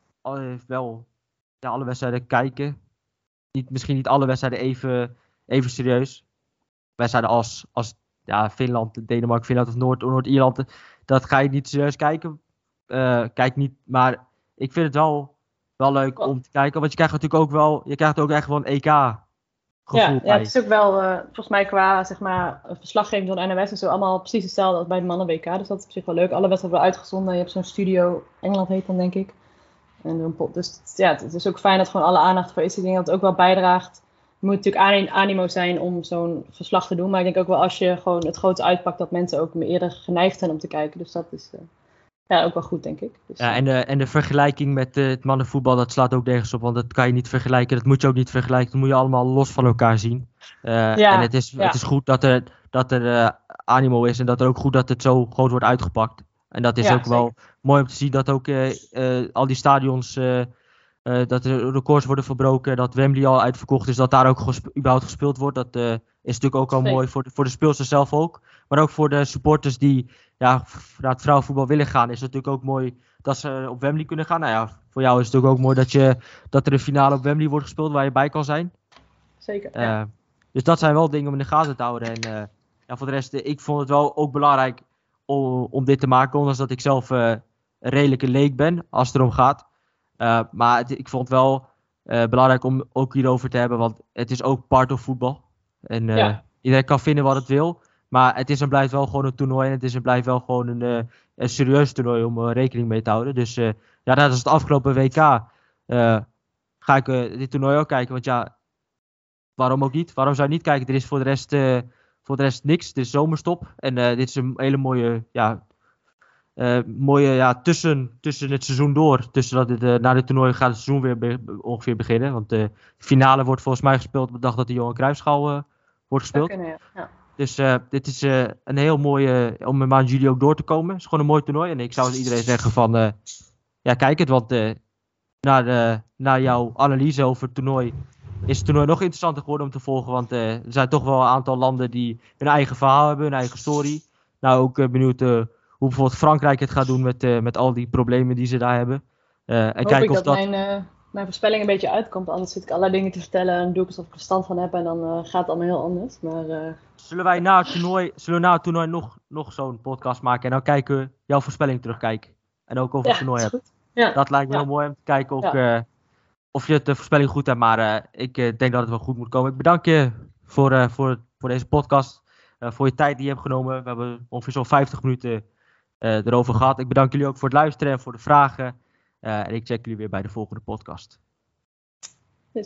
wel ja, alle wedstrijden kijken. Niet, misschien niet alle wedstrijden even, even serieus. Wedstrijden als, als ja, Finland, Denemarken, Finland of Noord- Noord-Ierland. dat ga je niet serieus kijken. Eh, kijk niet, maar ik vind het wel, wel leuk om te kijken. Want je krijgt natuurlijk ook wel, je krijgt ook echt gewoon EK gevoel Ja, het is ook wel, eh, volgens mij qua zeg maar, verslaggeving van de NOS en zo, allemaal precies hetzelfde als bij de mannen WK. Dus dat is op zich wel leuk. Alle wedstrijden worden uitgezonden. Je hebt zo'n studio, Engeland heet dan denk ik. En. Dus ja, het is ook fijn dat gewoon alle aandacht voor is. Ik denk dat het ook wel bijdraagt. Er moet natuurlijk ani- animo zijn om zo'n verslag te doen. Maar ik denk ook wel als je gewoon het grote uitpakt, dat mensen ook meer eerder geneigd zijn om te kijken. Dus dat is eh, ja, ook wel goed, denk ik. Dus, Ja, eh, en de, en de vergelijking met eh, het mannenvoetbal, dat slaat ook nergens op. Want dat kan je niet vergelijken. Dat moet je ook niet vergelijken. Dat moet je allemaal los van elkaar zien. Eh, Ja, en het is, ja. het is goed dat er, dat er eh, animo is. En dat er ook goed dat het zo groot wordt uitgepakt. En dat is Ja, ook wel mooi om te zien dat ook eh, eh, al die stadions. eh, eh, dat er records worden verbroken. Dat Wembley al uitverkocht is. Dat daar ook überhaupt gespeeld wordt. Dat eh, is natuurlijk ook al Zeker. mooi voor de, voor de speelsters zelf ook. Maar ook voor de supporters die ja, naar het vrouwenvoetbal willen gaan. Is het natuurlijk ook mooi dat ze op Wembley kunnen gaan. Nou ja, voor jou is het natuurlijk ook mooi dat, je, dat er een finale op Wembley wordt gespeeld waar je bij kan zijn. zeker. ja. Eh, dus dat zijn wel dingen om in de gaten te houden. En eh, ja, voor de rest, ik vond het wel ook belangrijk om, om dit te maken. Ondanks dat ik zelf eh, een redelijke leek ben als het erom gaat. Maar het- ik vond het wel belangrijk om ook hierover te hebben. Want het is ook part of voetbal. En Ja. iedereen kan vinden wat het wil. Maar het is en blijft wel gewoon een toernooi. En het is en blijft wel gewoon een, eh, een serieus toernooi om eh, rekening mee te houden. Dus eh, ja, dat is het afgelopen WK. ga ik dit toernooi ook kijken. Want ja, waarom ook niet? Waarom zou je niet kijken? Er is voor de rest, voor de rest niks. Het is zomerstop. En dit is een hele mooie, ja, mooie ja, tussen, tussen het seizoen door. Tussen dat het, eh, na dit toernooi gaat het seizoen weer be- ongeveer beginnen. Want de finale wordt volgens mij gespeeld op de dag dat de Johan Cruijffschaal wordt gespeeld. kunnen, ja. Dus eh, dit is eh, een heel mooie, om in maand juli ook door te komen. Het is gewoon een mooi toernooi. En ik zou iedereen zeggen van, eh, ja kijk het. Want eh na, de, na jouw analyse over het toernooi is het toernooi nog interessanter geworden om te volgen. Want eh, er zijn toch wel een aantal landen die hun eigen verhaal hebben, hun eigen story. Nou, ook eh, benieuwd eh, hoe bijvoorbeeld Frankrijk het gaat doen met, eh, met al die problemen die ze daar hebben. Eh, en Hoop kijken of dat, mijn, eh, mijn voorspelling een beetje uitkomt. Anders zit ik allerlei dingen te vertellen en doe ik alsof ik er verstand van heb. En dan eh, gaat het allemaal heel anders. Maar eh, Zullen wij na het toernooi, zullen we na het toernooi nog, nog zo'n podcast maken en dan kijken we jouw voorspelling terugkijken. En ook over ja, het toernooi goed. Ja, Dat lijkt me Ja. heel mooi om te kijken of, eh, of je de voorspelling goed hebt. Maar ik denk dat het wel goed moet komen. Ik bedank je voor, voor, voor deze podcast. voor je tijd die je hebt genomen. We hebben ongeveer zo'n 50 minuten erover gehad. Ik bedank jullie ook voor het luisteren en voor de vragen. Eh, en ik check jullie weer bij de volgende podcast.